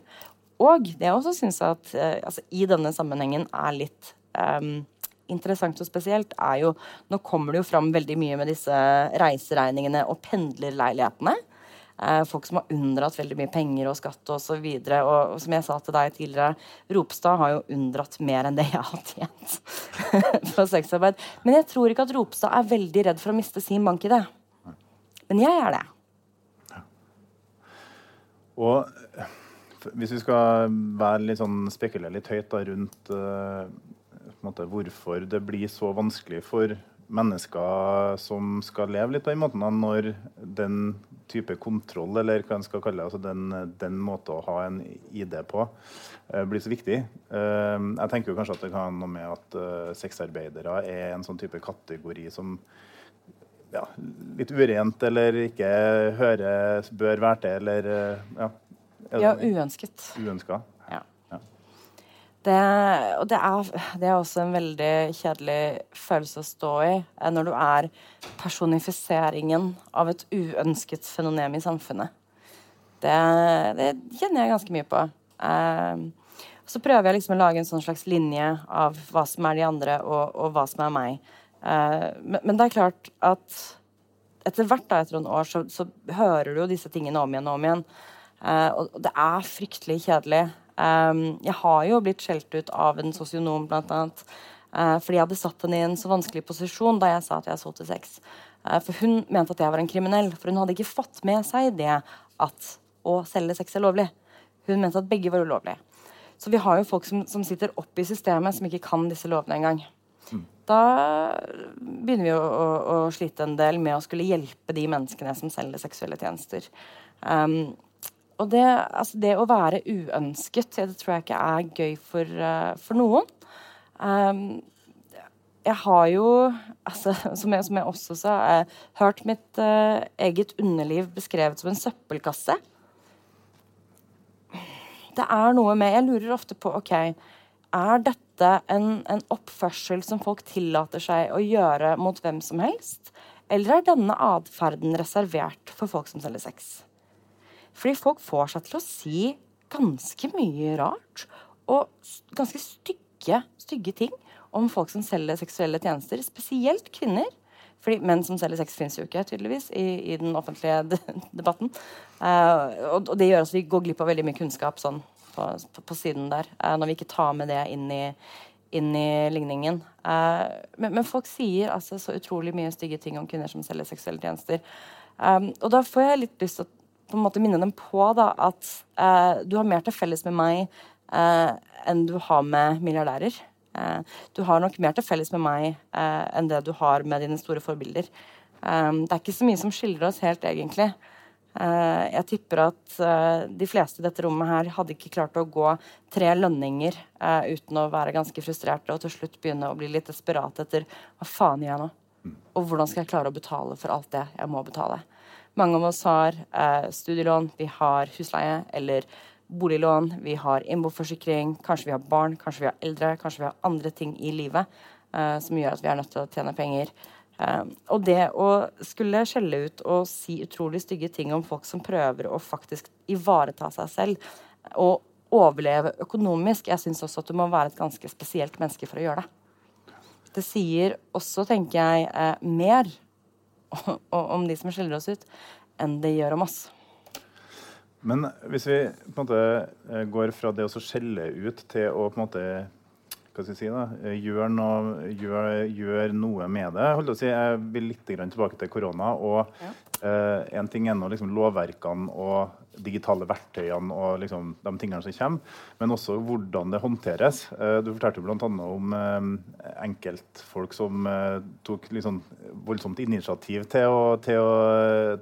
Og det jeg også syns at altså, i denne sammenhengen er litt um, interessant og spesielt, er jo Nå kommer det jo fram veldig mye med disse reiseregningene og pendlerleilighetene. Eh, folk som har unndratt veldig mye penger og skatt osv. Og, så og, og som jeg sa til deg tidligere, Ropstad har jo unndratt mer enn det jeg har tjent for sexarbeid. Men jeg tror ikke at Ropstad er veldig redd for å miste sin bank i det. Men jeg er det. Og hvis vi skal være litt sånn, spekulere litt høyt da, rundt uh, måte, hvorfor det blir så vanskelig for mennesker som skal leve litt på den måten, når den type kontroll, eller hva en skal kalle det, altså den, den måten å ha en ID på, uh, blir så viktig. Uh, jeg tenker jo kanskje at det kan ha noe med at sexarbeidere er en sånn type kategori som ja, litt urent eller ikke høres, bør være til, eller ja. Ja, uønsket. Uønska. Det, og det er, det er, også en veldig kjedelig følelse å stå i eh, når du er personifiseringen av et uønsket fenomen i samfunnet. Det, det kjenner jeg ganske mye på. Eh, så prøver jeg liksom å lage en sånn slags linje av hva som er de andre, og, og hva som er meg. Eh, men, men, det er klart at etter hvert da, etter noen år så, så hører du jo disse tingene om igjen og om igjen. Uh, og det er fryktelig kjedelig. Um, jeg har jo blitt skjelt ut av en sosionom, blant annet. Uh, fordi jeg hadde satt henne i en så vanskelig posisjon da jeg sa at jeg så til sex. Uh, for hun mente at jeg var en kriminell, for hun hadde ikke fått med seg det at å selge sex er lovlig. Hun mente at begge var ulovlige. Så vi har jo folk som, som sitter oppe i systemet, som ikke kan disse lovene engang. Mm. Da begynner vi å, å, å, slite en del med å skulle hjelpe de menneskene som selger seksuelle tjenester. Um, og det, altså det, å være uønsket, det tror jeg ikke er gøy for, uh, for noen. Um, jeg har jo, altså, som, jeg, som jeg også sa, uh, hørt mitt uh, eget underliv beskrevet som en søppelkasse. Det er noe med Jeg lurer ofte på OK, er dette en, en oppførsel som folk tillater seg å gjøre mot hvem som helst? Eller er denne atferden reservert for folk som selger sex? Fordi folk får seg til å si ganske mye rart og ganske stygge, stygge ting om folk som selger seksuelle tjenester, spesielt kvinner. Fordi menn som selger sex, fins jo ikke, tydeligvis, i, i den offentlige debatten. Uh, og, og, det gjør at vi går glipp av veldig mye kunnskap sånn, på, på, på, siden der, uh, når vi ikke tar med det inn i, inn i ligningen. Uh, men, men, folk sier altså så utrolig mye stygge ting om kvinner som selger seksuelle tjenester. Um, og da får jeg litt lyst til å på en måte minne dem på da, at eh, du har mer til felles med meg eh, enn du har med milliardærer. Eh, du har nok mer til felles med meg eh, enn det du har med dine store forbilder. Eh, det er ikke så mye som skiller oss helt, egentlig. Eh, jeg tipper at de fleste i dette rommet her hadde ikke klart å gå tre lønninger uten å være ganske frustrerte og til slutt begynne å bli litt desperate etter hva faen gjør jeg nå? Og hvordan skal jeg klare å betale for alt det jeg må betale? Mange av oss har eh, studielån, vi har husleie eller boliglån, vi har innboforsikring, kanskje vi har barn, kanskje vi har eldre, kanskje vi har andre ting i livet eh, som gjør at vi er nødt til å tjene penger. Eh, og det å skulle skjelle ut og si utrolig stygge ting om folk som prøver å faktisk ivareta seg selv og overleve økonomisk Jeg syns også at du må være et ganske spesielt menneske for å gjøre det. Det sier også, tenker jeg, eh, mer om de som skiller oss ut, enn det gjør om oss. Men hvis vi på en måte eh, går fra det å skjelle ut til å på en måte hva skal jeg si da, gjør gjøre noe, gjør, gjør noe med det. Jeg, si, jeg vil litt tilbake til korona. og ja. eh, En ting er nå liksom lovverkene og digitale verktøyene og liksom de tingene som kommer, men også hvordan det håndteres. Eh, du fortalte bl.a. om eh, enkeltfolk som eh, tok liksom voldsomt initiativ til å, til å,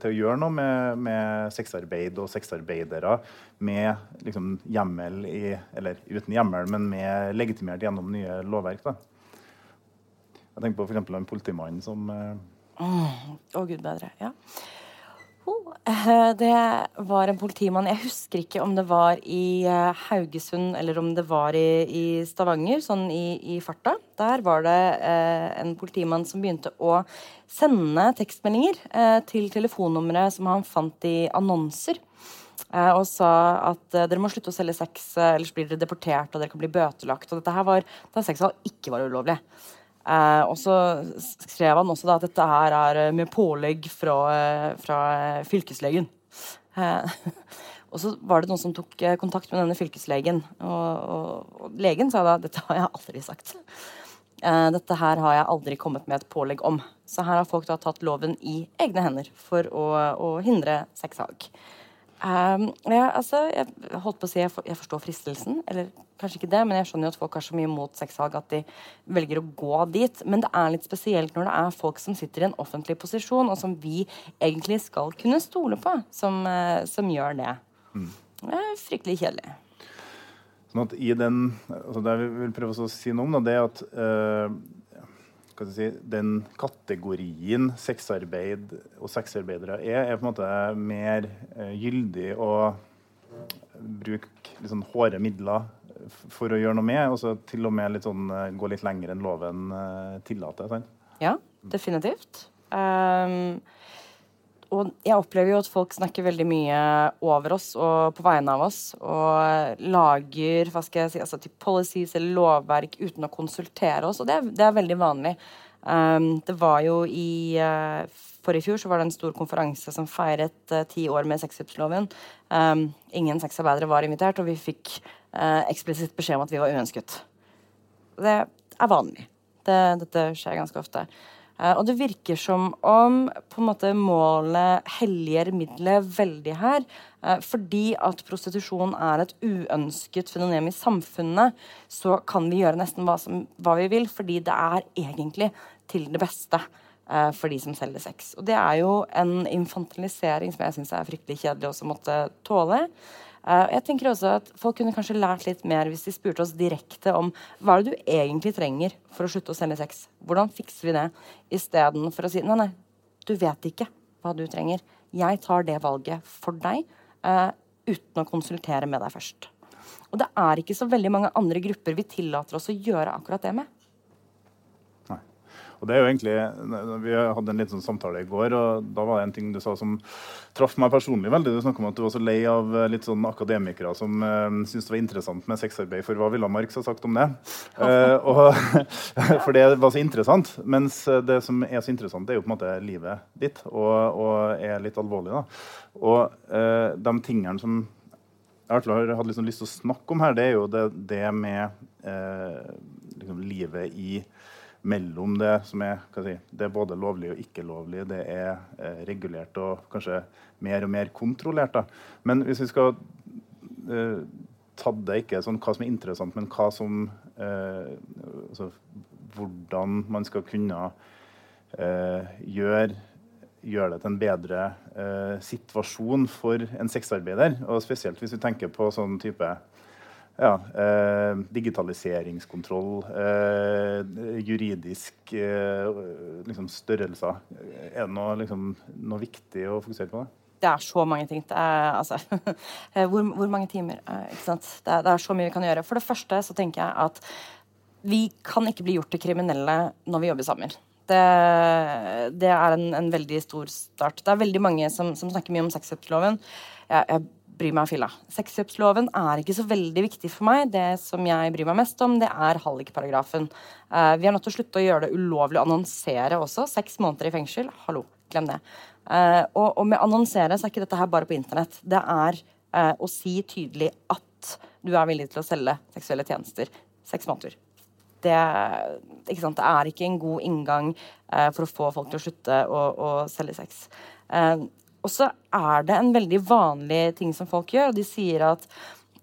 til å gjøre noe med, med sexarbeid og sexarbeidere med liksom hjemmel i Eller uten hjemmel, men med legitimert gjennom nye lovverk. da. Jeg tenker på f.eks. en politimann som Å, oh, gud bedre. Ja. Eh, det var en politimann Jeg husker ikke om det var i eh, Haugesund eller om det var i, i Stavanger, sånn i, i, farta. Der var det eh, en politimann som begynte å sende tekstmeldinger eh, til telefonnumre som han fant i annonser. Eh, og sa at eh, dere må slutte å selge sex, ellers blir dere deportert og dere kan bli bøtelagt. Og dette her var da sex ikke var ulovlig. Eh, og så skrev han også da at dette her er eh, med pålegg fra, eh, fra fylkeslegen. Eh, og så var det noen som tok kontakt med denne fylkeslegen, og, og, og legen sa da dette har jeg aldri sagt. Eh, dette her har jeg aldri kommet med et pålegg om. Så her har folk da tatt loven i egne hender for å, å hindre sexsalg. Um, ja, altså, jeg holdt på å si jeg, for, jeg, forstår fristelsen, eller kanskje ikke det, men jeg skjønner jo at folk har så mye mot sexsalg at de velger å gå dit. Men det er litt spesielt når det er folk som sitter i en offentlig posisjon, og som vi egentlig skal kunne stole på, som, uh, som gjør det. Mm. Det er fryktelig kjedelig. Sånn at i den, altså Det jeg vil prøve å si noe om, da, det er at uh, si, den kategorien sexarbeid og sexarbeidere er, er på en måte mer uh, gyldig å bruke sånn hårde midler for å gjøre noe med. Og så til og med litt sånn, uh, gå litt lenger enn loven tillater. Sant? Ja, definitivt. Um, og jeg opplever jo at folk snakker veldig mye over oss og på vegne av oss. Og lager hva skal jeg si, altså policies eller lovverk uten å konsultere oss. Og det, det er veldig vanlig. Um, det var jo i uh, Forrige fjor så var det en stor konferanse som feiret uh, ti år med sexkjøpsloven. Um, ingen sexarbeidere var invitert, og vi fikk uh, eksplisitt beskjed om at vi var uønsket. Det er vanlig. Det, dette skjer ganske ofte. Eh, og det virker som om på en måte målet helliger middelet veldig her. Eh, fordi at prostitusjon er et uønsket fenomen i samfunnet, så kan vi gjøre nesten hva, som, hva vi vil, fordi det er egentlig til det beste eh, for de som selger sex. Og det er jo en infantilisering som jeg syns er fryktelig kjedelig også måtte tåle. Eh, jeg tenker også at Folk kunne kanskje lært litt mer hvis de spurte oss direkte om hva er det du egentlig trenger for å slutte å selge sex. Hvordan fikser vi det? Istedenfor å si nei, nei, du vet ikke hva du trenger. Jeg tar det valget for deg uh, uten å konsultere med deg først. Og det er ikke så veldig mange andre grupper vi tillater oss å gjøre akkurat det med. Og det er jo egentlig, Vi hadde en liten sånn samtale i går, og da var det en ting du sa som traff meg personlig veldig. Du snakka om at du var så lei av eh, litt sånn akademikere som uh, syntes det var interessant med sexarbeid. For hva ville Marx ha sagt om det? Uh, og, for det var så interessant. Mens det som er så interessant, det er jo på en måte livet ditt, og, og er litt alvorlig. da. Og uh, de tingene som jeg har hatt liksom lyst til å snakke om her, det er jo det, det med liksom livet i mellom det som er, si, det er både lovlig og ikke lovlig. Det er eh, regulert og kanskje mer og mer kontrollert. Da. Men hvis vi skal eh, det ikke sånn hva som er interessant, men hva som eh, altså, Hvordan man skal kunne eh, gjøre, gjør det til en bedre eh, situasjon for en sexarbeider. Og spesielt hvis vi tenker på sånn type ja, eh, digitaliseringskontroll, eh, juridisk eh, liksom størrelser. Er det noe, liksom, noe, viktig å fokusere på? det? Det er så mange ting. Er, altså, hvor, hvor, mange timer? Eh, det er, det, er, så mye vi kan gjøre. For det første så tenker jeg at vi kan ikke bli gjort til kriminelle når vi jobber sammen. Det, det er en, en, veldig stor start. Det er veldig mange som, som snakker mye om sexkjøpsloven. Jeg, jeg bryr meg filla. Sexkjøpsloven er ikke så veldig viktig for meg. Det som jeg bryr meg mest om, det er hallikparagrafen. Uh, vi er nødt til å slutte å gjøre det ulovlig å annonsere også. Seks måneder i fengsel. Hallo, glem det. Uh, og, og, med annonsere så er ikke dette her bare på internett. Det er uh, å si tydelig at du er villig til å selge seksuelle tjenester. Seks måneder. Det, det, er ikke en god inngang for å få folk til å slutte å, å selge sex. Og så er det en veldig vanlig ting som folk gjør, og de sier at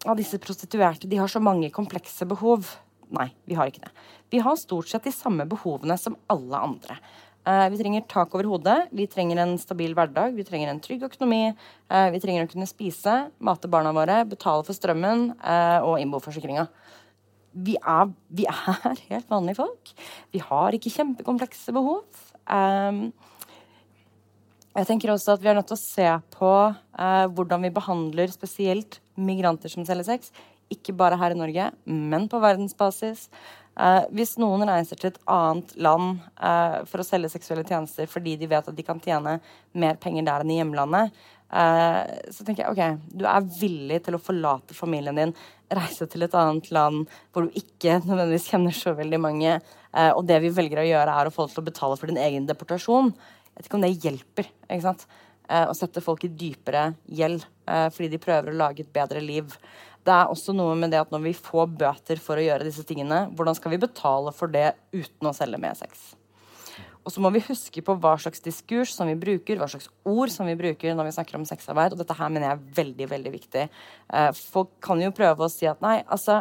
ja, disse prostituerte de har så mange komplekse behov. Nei, vi har ikke det. Vi har stort sett de samme behovene som alle andre. Uh, vi trenger tak over hodet, vi trenger en stabil hverdag, vi trenger en trygg økonomi. Uh, vi trenger å kunne spise, mate barna våre, betale for strømmen uh, og innboforsikringa. Vi er, vi er helt vanlige folk. Vi har ikke kjempekomplekse behov. Jeg tenker også at Vi er nødt til å se på eh, hvordan vi behandler spesielt migranter som selger sex. Ikke bare her i Norge, men på verdensbasis. Eh, hvis noen reiser til et annet land eh, for å selge seksuelle tjenester fordi de vet at de kan tjene mer penger der enn i hjemlandet, Eh, så tenker jeg ok, du er villig til å forlate familien din, reise til et annet land hvor du ikke nødvendigvis kjenner så veldig mange, eh, og det vi velger å gjøre, er å få folk til å betale for din egen deportasjon. Jeg vet ikke om det hjelper. ikke sant? Eh, å sette folk i dypere gjeld fordi de prøver å lage et bedre liv. Det er også noe med det at når vi får bøter for å gjøre disse tingene, hvordan skal vi betale for det uten å selge mer sex? Og så må vi huske på hva slags diskurs som vi bruker, hva slags ord som vi bruker når vi snakker om sexarbeid. Og dette her mener jeg er veldig, veldig viktig. Eh, folk kan jo prøve å si at nei, altså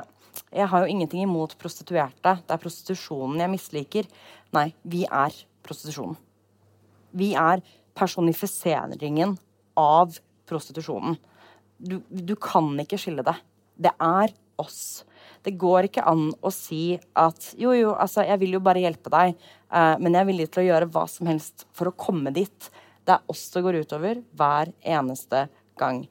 jeg har jo ingenting imot prostituerte. Det er prostitusjonen jeg misliker. Nei, vi er prostitusjonen. Vi er personifiseringen av prostitusjonen. Du, du kan ikke skille det. Det er oss. Det går ikke an å si at jo, jo, altså, jeg vil jo bare hjelpe deg, eh, men jeg er villig til å gjøre hva som helst for å komme dit. Det er oss det går utover hver eneste gang.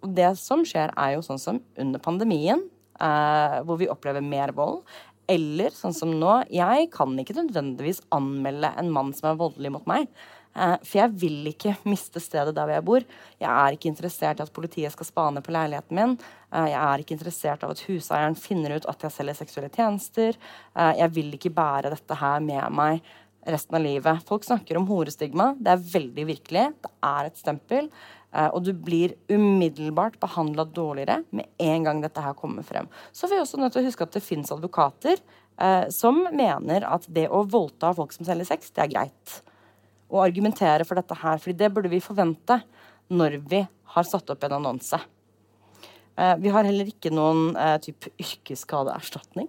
Og det som skjer, er jo sånn som under pandemien, eh, hvor vi opplever mer vold. Eller sånn som nå, jeg kan ikke nødvendigvis anmelde en mann som er voldelig mot meg. Eh, for jeg vil ikke miste stedet der hvor jeg bor. Jeg er ikke interessert i at politiet skal spane på leiligheten min. Eh, jeg er ikke interessert av at huseieren finner ut at jeg selger seksuelle tjenester. Eh, jeg vil ikke bære dette her med meg resten av livet. Folk snakker om horestigma. Det er veldig virkelig. Det er et stempel. Og du blir umiddelbart behandla dårligere med en gang dette her kommer frem. Så vi er også nødt til å huske at det fins advokater som mener at det å voldta folk som selger sex, det er greit å argumentere for dette her. fordi det burde vi forvente når vi har satt opp en annonse. Eh, vi har heller ikke noen eh, type yrkesskadeerstatning.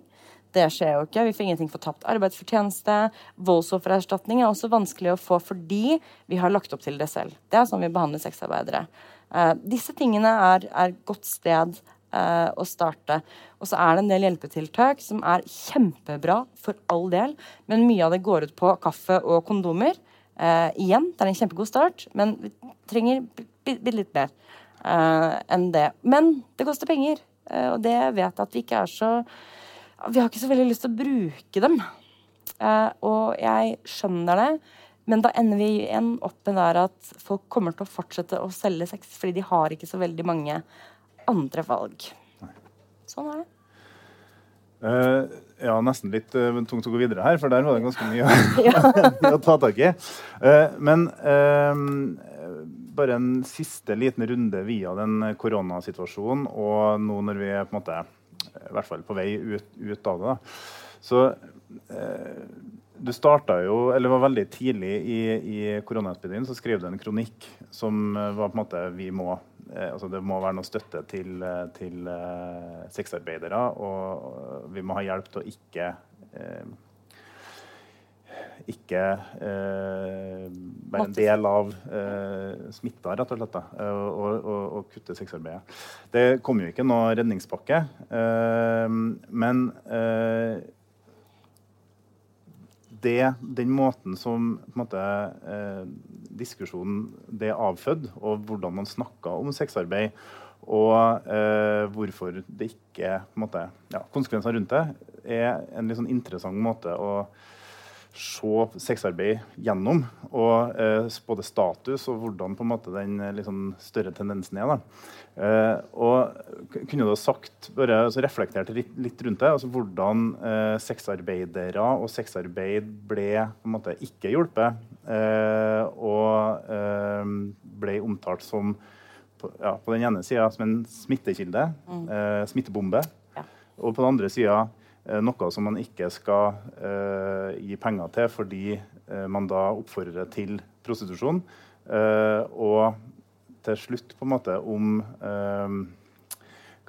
Det skjer jo ikke. Vi får ingenting for tapt arbeidsfortjeneste. Voldsoffererstatning er også vanskelig å få fordi vi har lagt opp til det selv. Det er sånn vi behandler sexarbeidere. Eh, disse tingene er, er godt sted å starte. Og så er det en del hjelpetiltak som er kjempebra for all del, men mye av det går ut på kaffe og kondomer. Uh, igjen, det er en kjempegod start, men vi trenger bitte litt mer uh, enn det. Men det koster penger, uh, og det vet jeg at vi ikke er så Vi har ikke så veldig lyst til å bruke dem. og jeg skjønner det, men da ender vi igjen opp med der at folk kommer til å fortsette å selge sex fordi de har ikke så veldig mange andre valg. Sånn er det. Uh, ja, nesten litt uh, tungt å gå videre her, for der var det ganske mye å ta tak i. Uh, men bare en siste liten runde via den koronasituasjonen, og nå når vi er på en måte i hvert fall på vei ut, ut av det. Da. Så du starta jo, eller var veldig tidlig i, i koronaepidemien, så skrev du en kronikk som var på en måte vi må altså det må være noe støtte til, eh, til uh, sexarbeidere, og vi må ha hjelp til å ikke ikke eh, være en del av eh, smitta, rett og slett, og, og, og, kutte sexarbeidet. Det kom jo ikke noe redningspakke, men det, den måten som måte, eh, diskusjonen det avfødt, og hvordan man snakker om sexarbeid, og eh, hvorfor det ikke måte, ja, Konsekvenser rundt det er en litt sånn interessant måte å se sexarbeid gjennom. Og eh, både status og hvordan på en måte den liksom, større tendensen er. da. Uh, og kunne du ha sagt, bare altså reflektert litt, litt, rundt det? altså Hvordan eh, sexarbeidere og sexarbeid ble på en måte ikke hjulpet, eh, og ble omtalt som på, ja, på den ene sida som en smittekilde, mm. smittebombe, ja. og på den andre sida noe som man ikke skal gi penger til fordi man da oppfordrer til prostitusjon. og til slutt på en måte om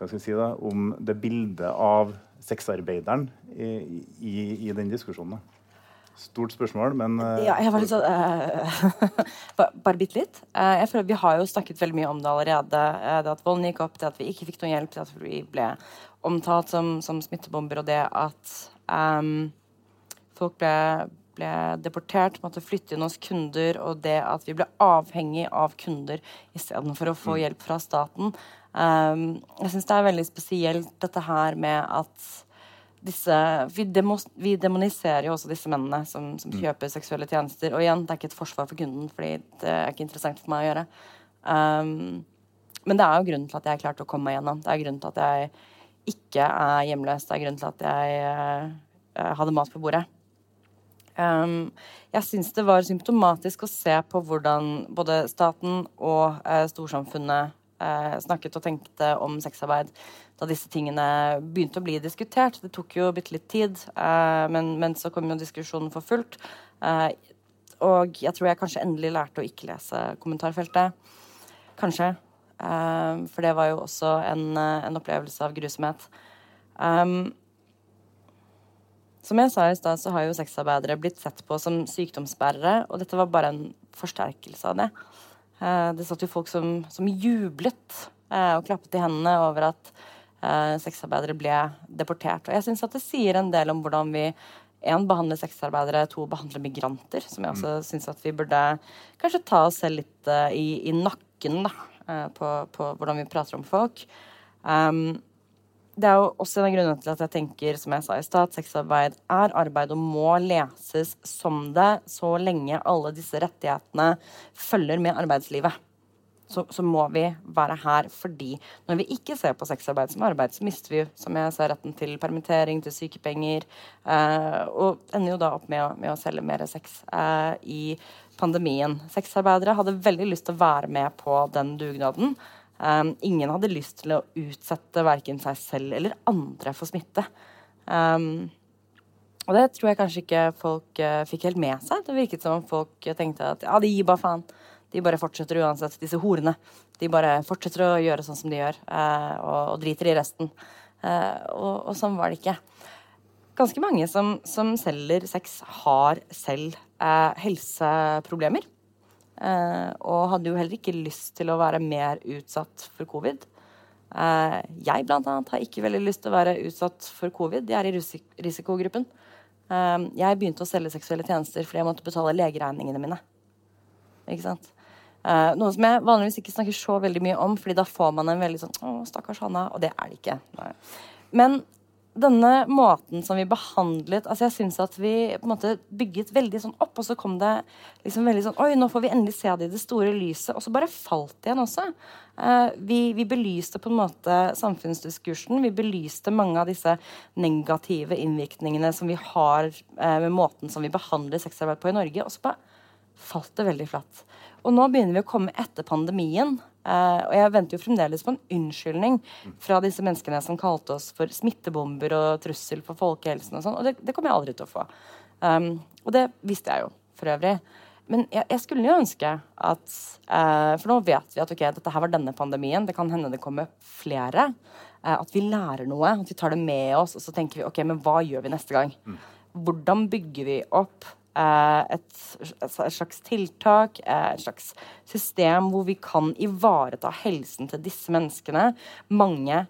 hva skal jeg si da, om det bildet av sexarbeideren i, i, i den diskusjonen. Stort spørsmål, men uh, Ja, jeg var litt sånn uh, Bare bitte litt. Uh, jeg føler Vi har jo snakket veldig mye om det allerede. det at volden gikk opp, det at vi ikke fikk noe hjelp, det at vi ble omtalt som, som smittebomber, og det at um, folk ble ble deportert, måtte flytte inn hos kunder, og det at vi ble avhengig av kunder istedenfor å få mm. hjelp fra staten. Um, jeg syns det er veldig spesielt dette her med at disse Vi, demo, vi demoniserer jo også disse mennene som, som, mm. kjøper seksuelle tjenester. Og igjen, det er ikke et forsvar for kunden, fordi det er ikke interessant for meg å gjøre. Um, men det er jo grunnen til at jeg klarte å komme meg gjennom. Det er grunnen til at jeg ikke er hjemløs. Det er grunnen til at jeg uh, hadde mat på bordet. Um, jeg syns det var symptomatisk å se på hvordan både staten og uh, storsamfunnet uh, snakket og tenkte om sexarbeid da disse tingene begynte å bli diskutert. Det tok jo bitte litt tid, men, men, så kom jo diskusjonen for fullt. og jeg tror jeg kanskje endelig lærte å ikke lese kommentarfeltet. Kanskje. Eh, for det var jo også en, eh, en opplevelse av grusomhet. Um, som jeg sa i stad, så har jo sexarbeidere blitt sett på som sykdomsbærere, og dette var bare en forsterkelse av det. Uh, det satt jo folk som, som jublet uh, og klappet i hendene over at uh, sexarbeidere ble deportert. Og jeg syns at det sier en del om hvordan vi én behandler sexarbeidere, to behandler migranter, som jeg også mm. syns at vi burde kanskje ta oss selv litt i, i nakken, da. Eh, på, på, hvordan vi prater om folk. Um, det er jo også en av grunnene til at jeg tenker som jeg sa i sted, at sexarbeid er arbeid og må leses som det så lenge alle disse rettighetene følger med arbeidslivet. Så, så, må vi være her fordi når vi ikke ser på sexarbeid som arbeid, så mister vi som jeg sa, retten til permittering, til sykepenger, eh, og ender jo da opp med å, med å selge mer sex eh, i pandemien. Sexarbeidere hadde veldig lyst til å være med på den dugnaden. Um, ingen hadde lyst til å utsette verken seg selv eller andre for smitte. Um, og det tror jeg kanskje ikke folk uh, fikk helt med seg. Det virket som om folk tenkte at ja, de gir bare faen. De bare fortsetter uansett, disse horene. De bare fortsetter å gjøre sånn som de gjør, uh, og, og, driter i resten. Uh, og, og, sånn var det ikke. Ganske mange som, som selger sex, har selv eh, helseproblemer. Eh, og hadde jo heller ikke lyst til å være mer utsatt for covid. Eh, jeg blant annet har ikke veldig lyst til å være utsatt for covid. Jeg er i risik risikogruppen. Eh, jeg begynte å selge seksuelle tjenester fordi jeg måtte betale legeregningene mine. Ikke sant? Uh, noe som jeg vanligvis ikke snakker så veldig mye om, fordi da får man en veldig sånn 'Å, stakkars Hanna', og det er det ikke. Nei. Men denne måten som vi behandlet altså Jeg syns at vi på en måte bygget veldig sånn opp, og så kom det liksom veldig sånn Oi, nå får vi endelig se det i det store lyset. Og så bare falt det igjen også. Uh, vi, vi, belyste på en måte samfunnsdiskursen. Vi belyste mange av disse negative innvirkningene som vi har uh, med måten som vi behandler sexarbeid på i Norge. Og så bare falt det veldig flatt. Og nå begynner vi å komme etter pandemien. Uh, og jeg venter jo fremdeles på en unnskyldning fra disse menneskene som kalte oss for smittebomber og trussel for folkehelsen og sånn. Og det, det, kommer jeg aldri til å få. Um, og det visste jeg jo for øvrig. Men jeg, jeg skulle jo ønske at uh, For nå vet vi at ok, dette her var denne pandemien. Det kan hende det kommer flere. Uh, at vi lærer noe, at vi tar det med oss, og så tenker vi ok, men hva gjør vi neste gang? Mm. Hvordan bygger vi opp et, et, slags tiltak, eh, et slags system hvor vi kan ivareta helsen til disse menneskene. Mange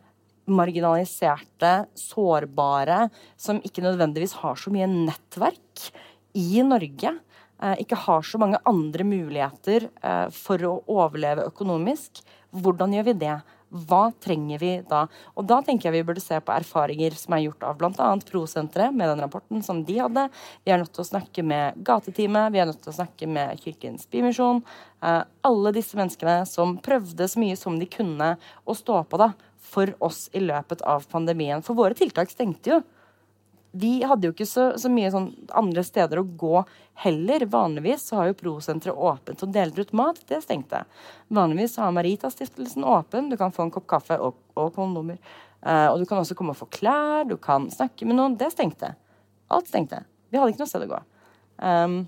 marginaliserte, sårbare, som ikke nødvendigvis har så mye nettverk i Norge. Eh, ikke har så mange andre muligheter for å overleve økonomisk. Hvordan gjør vi det? Hva trenger vi da? Og da tenker jeg vi burde se på erfaringer som er gjort av bl.a. Prosenteret med den rapporten som de hadde. Vi er nødt til å snakke med Gateteamet, vi er nødt til å snakke med Kirkens Bymisjon. Eh, alle disse menneskene som prøvde så mye som de kunne å stå på da, for oss i løpet av pandemien. For våre tiltak stengte jo vi hadde jo ikke så, så mye sånn andre steder å gå heller. Vanligvis så har jo Prosenteret åpent og deler ut mat. Det stengte. Vanligvis har Maritastiftelsen åpen. Du kan få en kopp kaffe og, og kondomer. Uh, og du kan også komme og få klær, du kan snakke med noen. Det stengte. Alt stengte. Vi hadde ikke noe sted å gå. Um,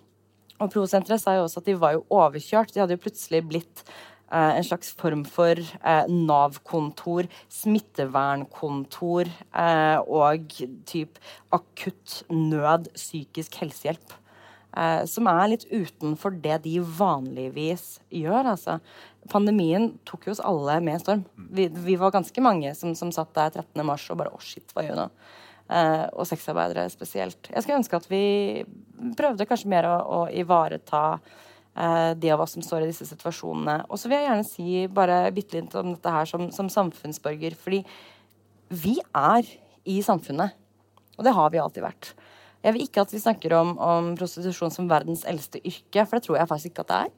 og Prosenteret sa jo også at de var jo overkjørt. De hadde jo plutselig blitt Eh, en slags form for eh, Nav-kontor, smittevernkontor eh, og typ akutt nød psykisk helsehjelp. som er litt utenfor det de vanligvis gjør. Altså, pandemien tok jo oss alle med storm. Vi, vi var ganske mange som, som satt der 13. mars og bare Å, oh, shit, hva gjør vi nå? Uh, og sexarbeidere spesielt. Jeg skulle ønske at vi prøvde kanskje mer å, å ivareta Eh, de av oss som står i disse situasjonene. Og så vil jeg gjerne si bare bitte litt om dette her som, som, samfunnsborger. Fordi vi er i samfunnet. Og det har vi alltid vært. Jeg vil ikke at vi snakker om, om prostitusjon som verdens eldste yrke, for det tror jeg faktisk ikke at det er.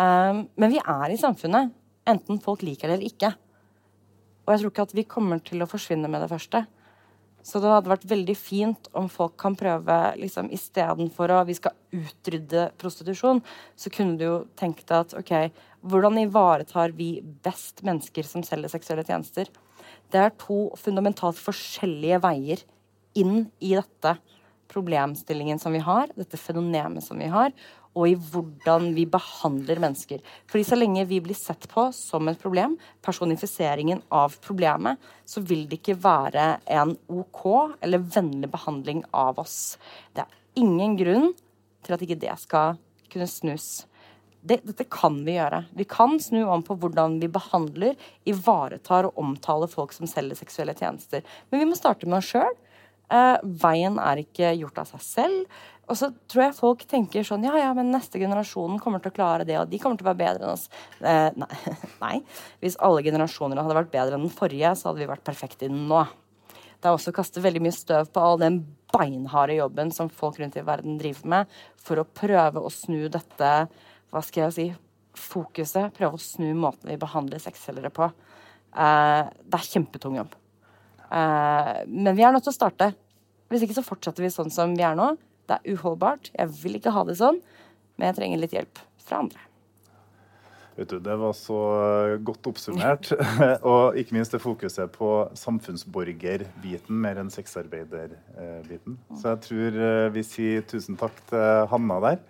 Um, men vi er i samfunnet, enten folk liker det eller ikke. Og jeg tror ikke at vi kommer til å forsvinne med det første. Så det hadde vært veldig fint om folk kan prøve liksom, Istedenfor å vi skal utrydde prostitusjon, så kunne du jo tenkt at OK, hvordan ivaretar vi best mennesker som selger seksuelle tjenester? Det er to fundamentalt forskjellige veier inn i dette problemstillingen som vi har, dette fenomenet som vi har, og i hvordan vi behandler mennesker. Fordi så lenge vi blir sett på som et problem, personifiseringen av problemet, så vil det ikke være en OK eller vennlig behandling av oss. Det er ingen grunn til at ikke det skal kunne snus. Det, dette kan vi gjøre. Vi kan snu om på hvordan vi behandler, ivaretar og omtaler folk som selger seksuelle tjenester. Men vi må starte med oss sjøl. Eh, veien er ikke gjort av seg selv. Og så tror jeg folk tenker sånn Ja, ja, men neste generasjon kommer til å klare det, og de kommer til å være bedre enn oss. Eh, nei. nei. Hvis alle generasjoner hadde vært bedre enn den forrige, så hadde vi vært perfekte nå. Det er også å kaste veldig mye støv på all den beinharde jobben som folk rundt i verden driver med, for å prøve å snu dette Hva skal jeg si fokuset. Prøve å snu måten vi behandler sexselgere på. Eh, det er kjempetung jobb. Eh, men vi er nødt til å starte. Hvis ikke så fortsetter vi sånn som vi er nå. Det er uholdbart. Jeg vil ikke ha det sånn, men jeg trenger litt hjelp fra andre. Vet du, Det var så godt oppsummert. og ikke minst det fokuset på samfunnsborgerbiten mer enn sexarbeiderbiten. Så jeg tror eh, vi sier tusen takk til Hanna der.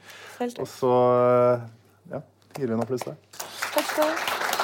Og så ja, gir vi en applaus der. Takk skal du ha.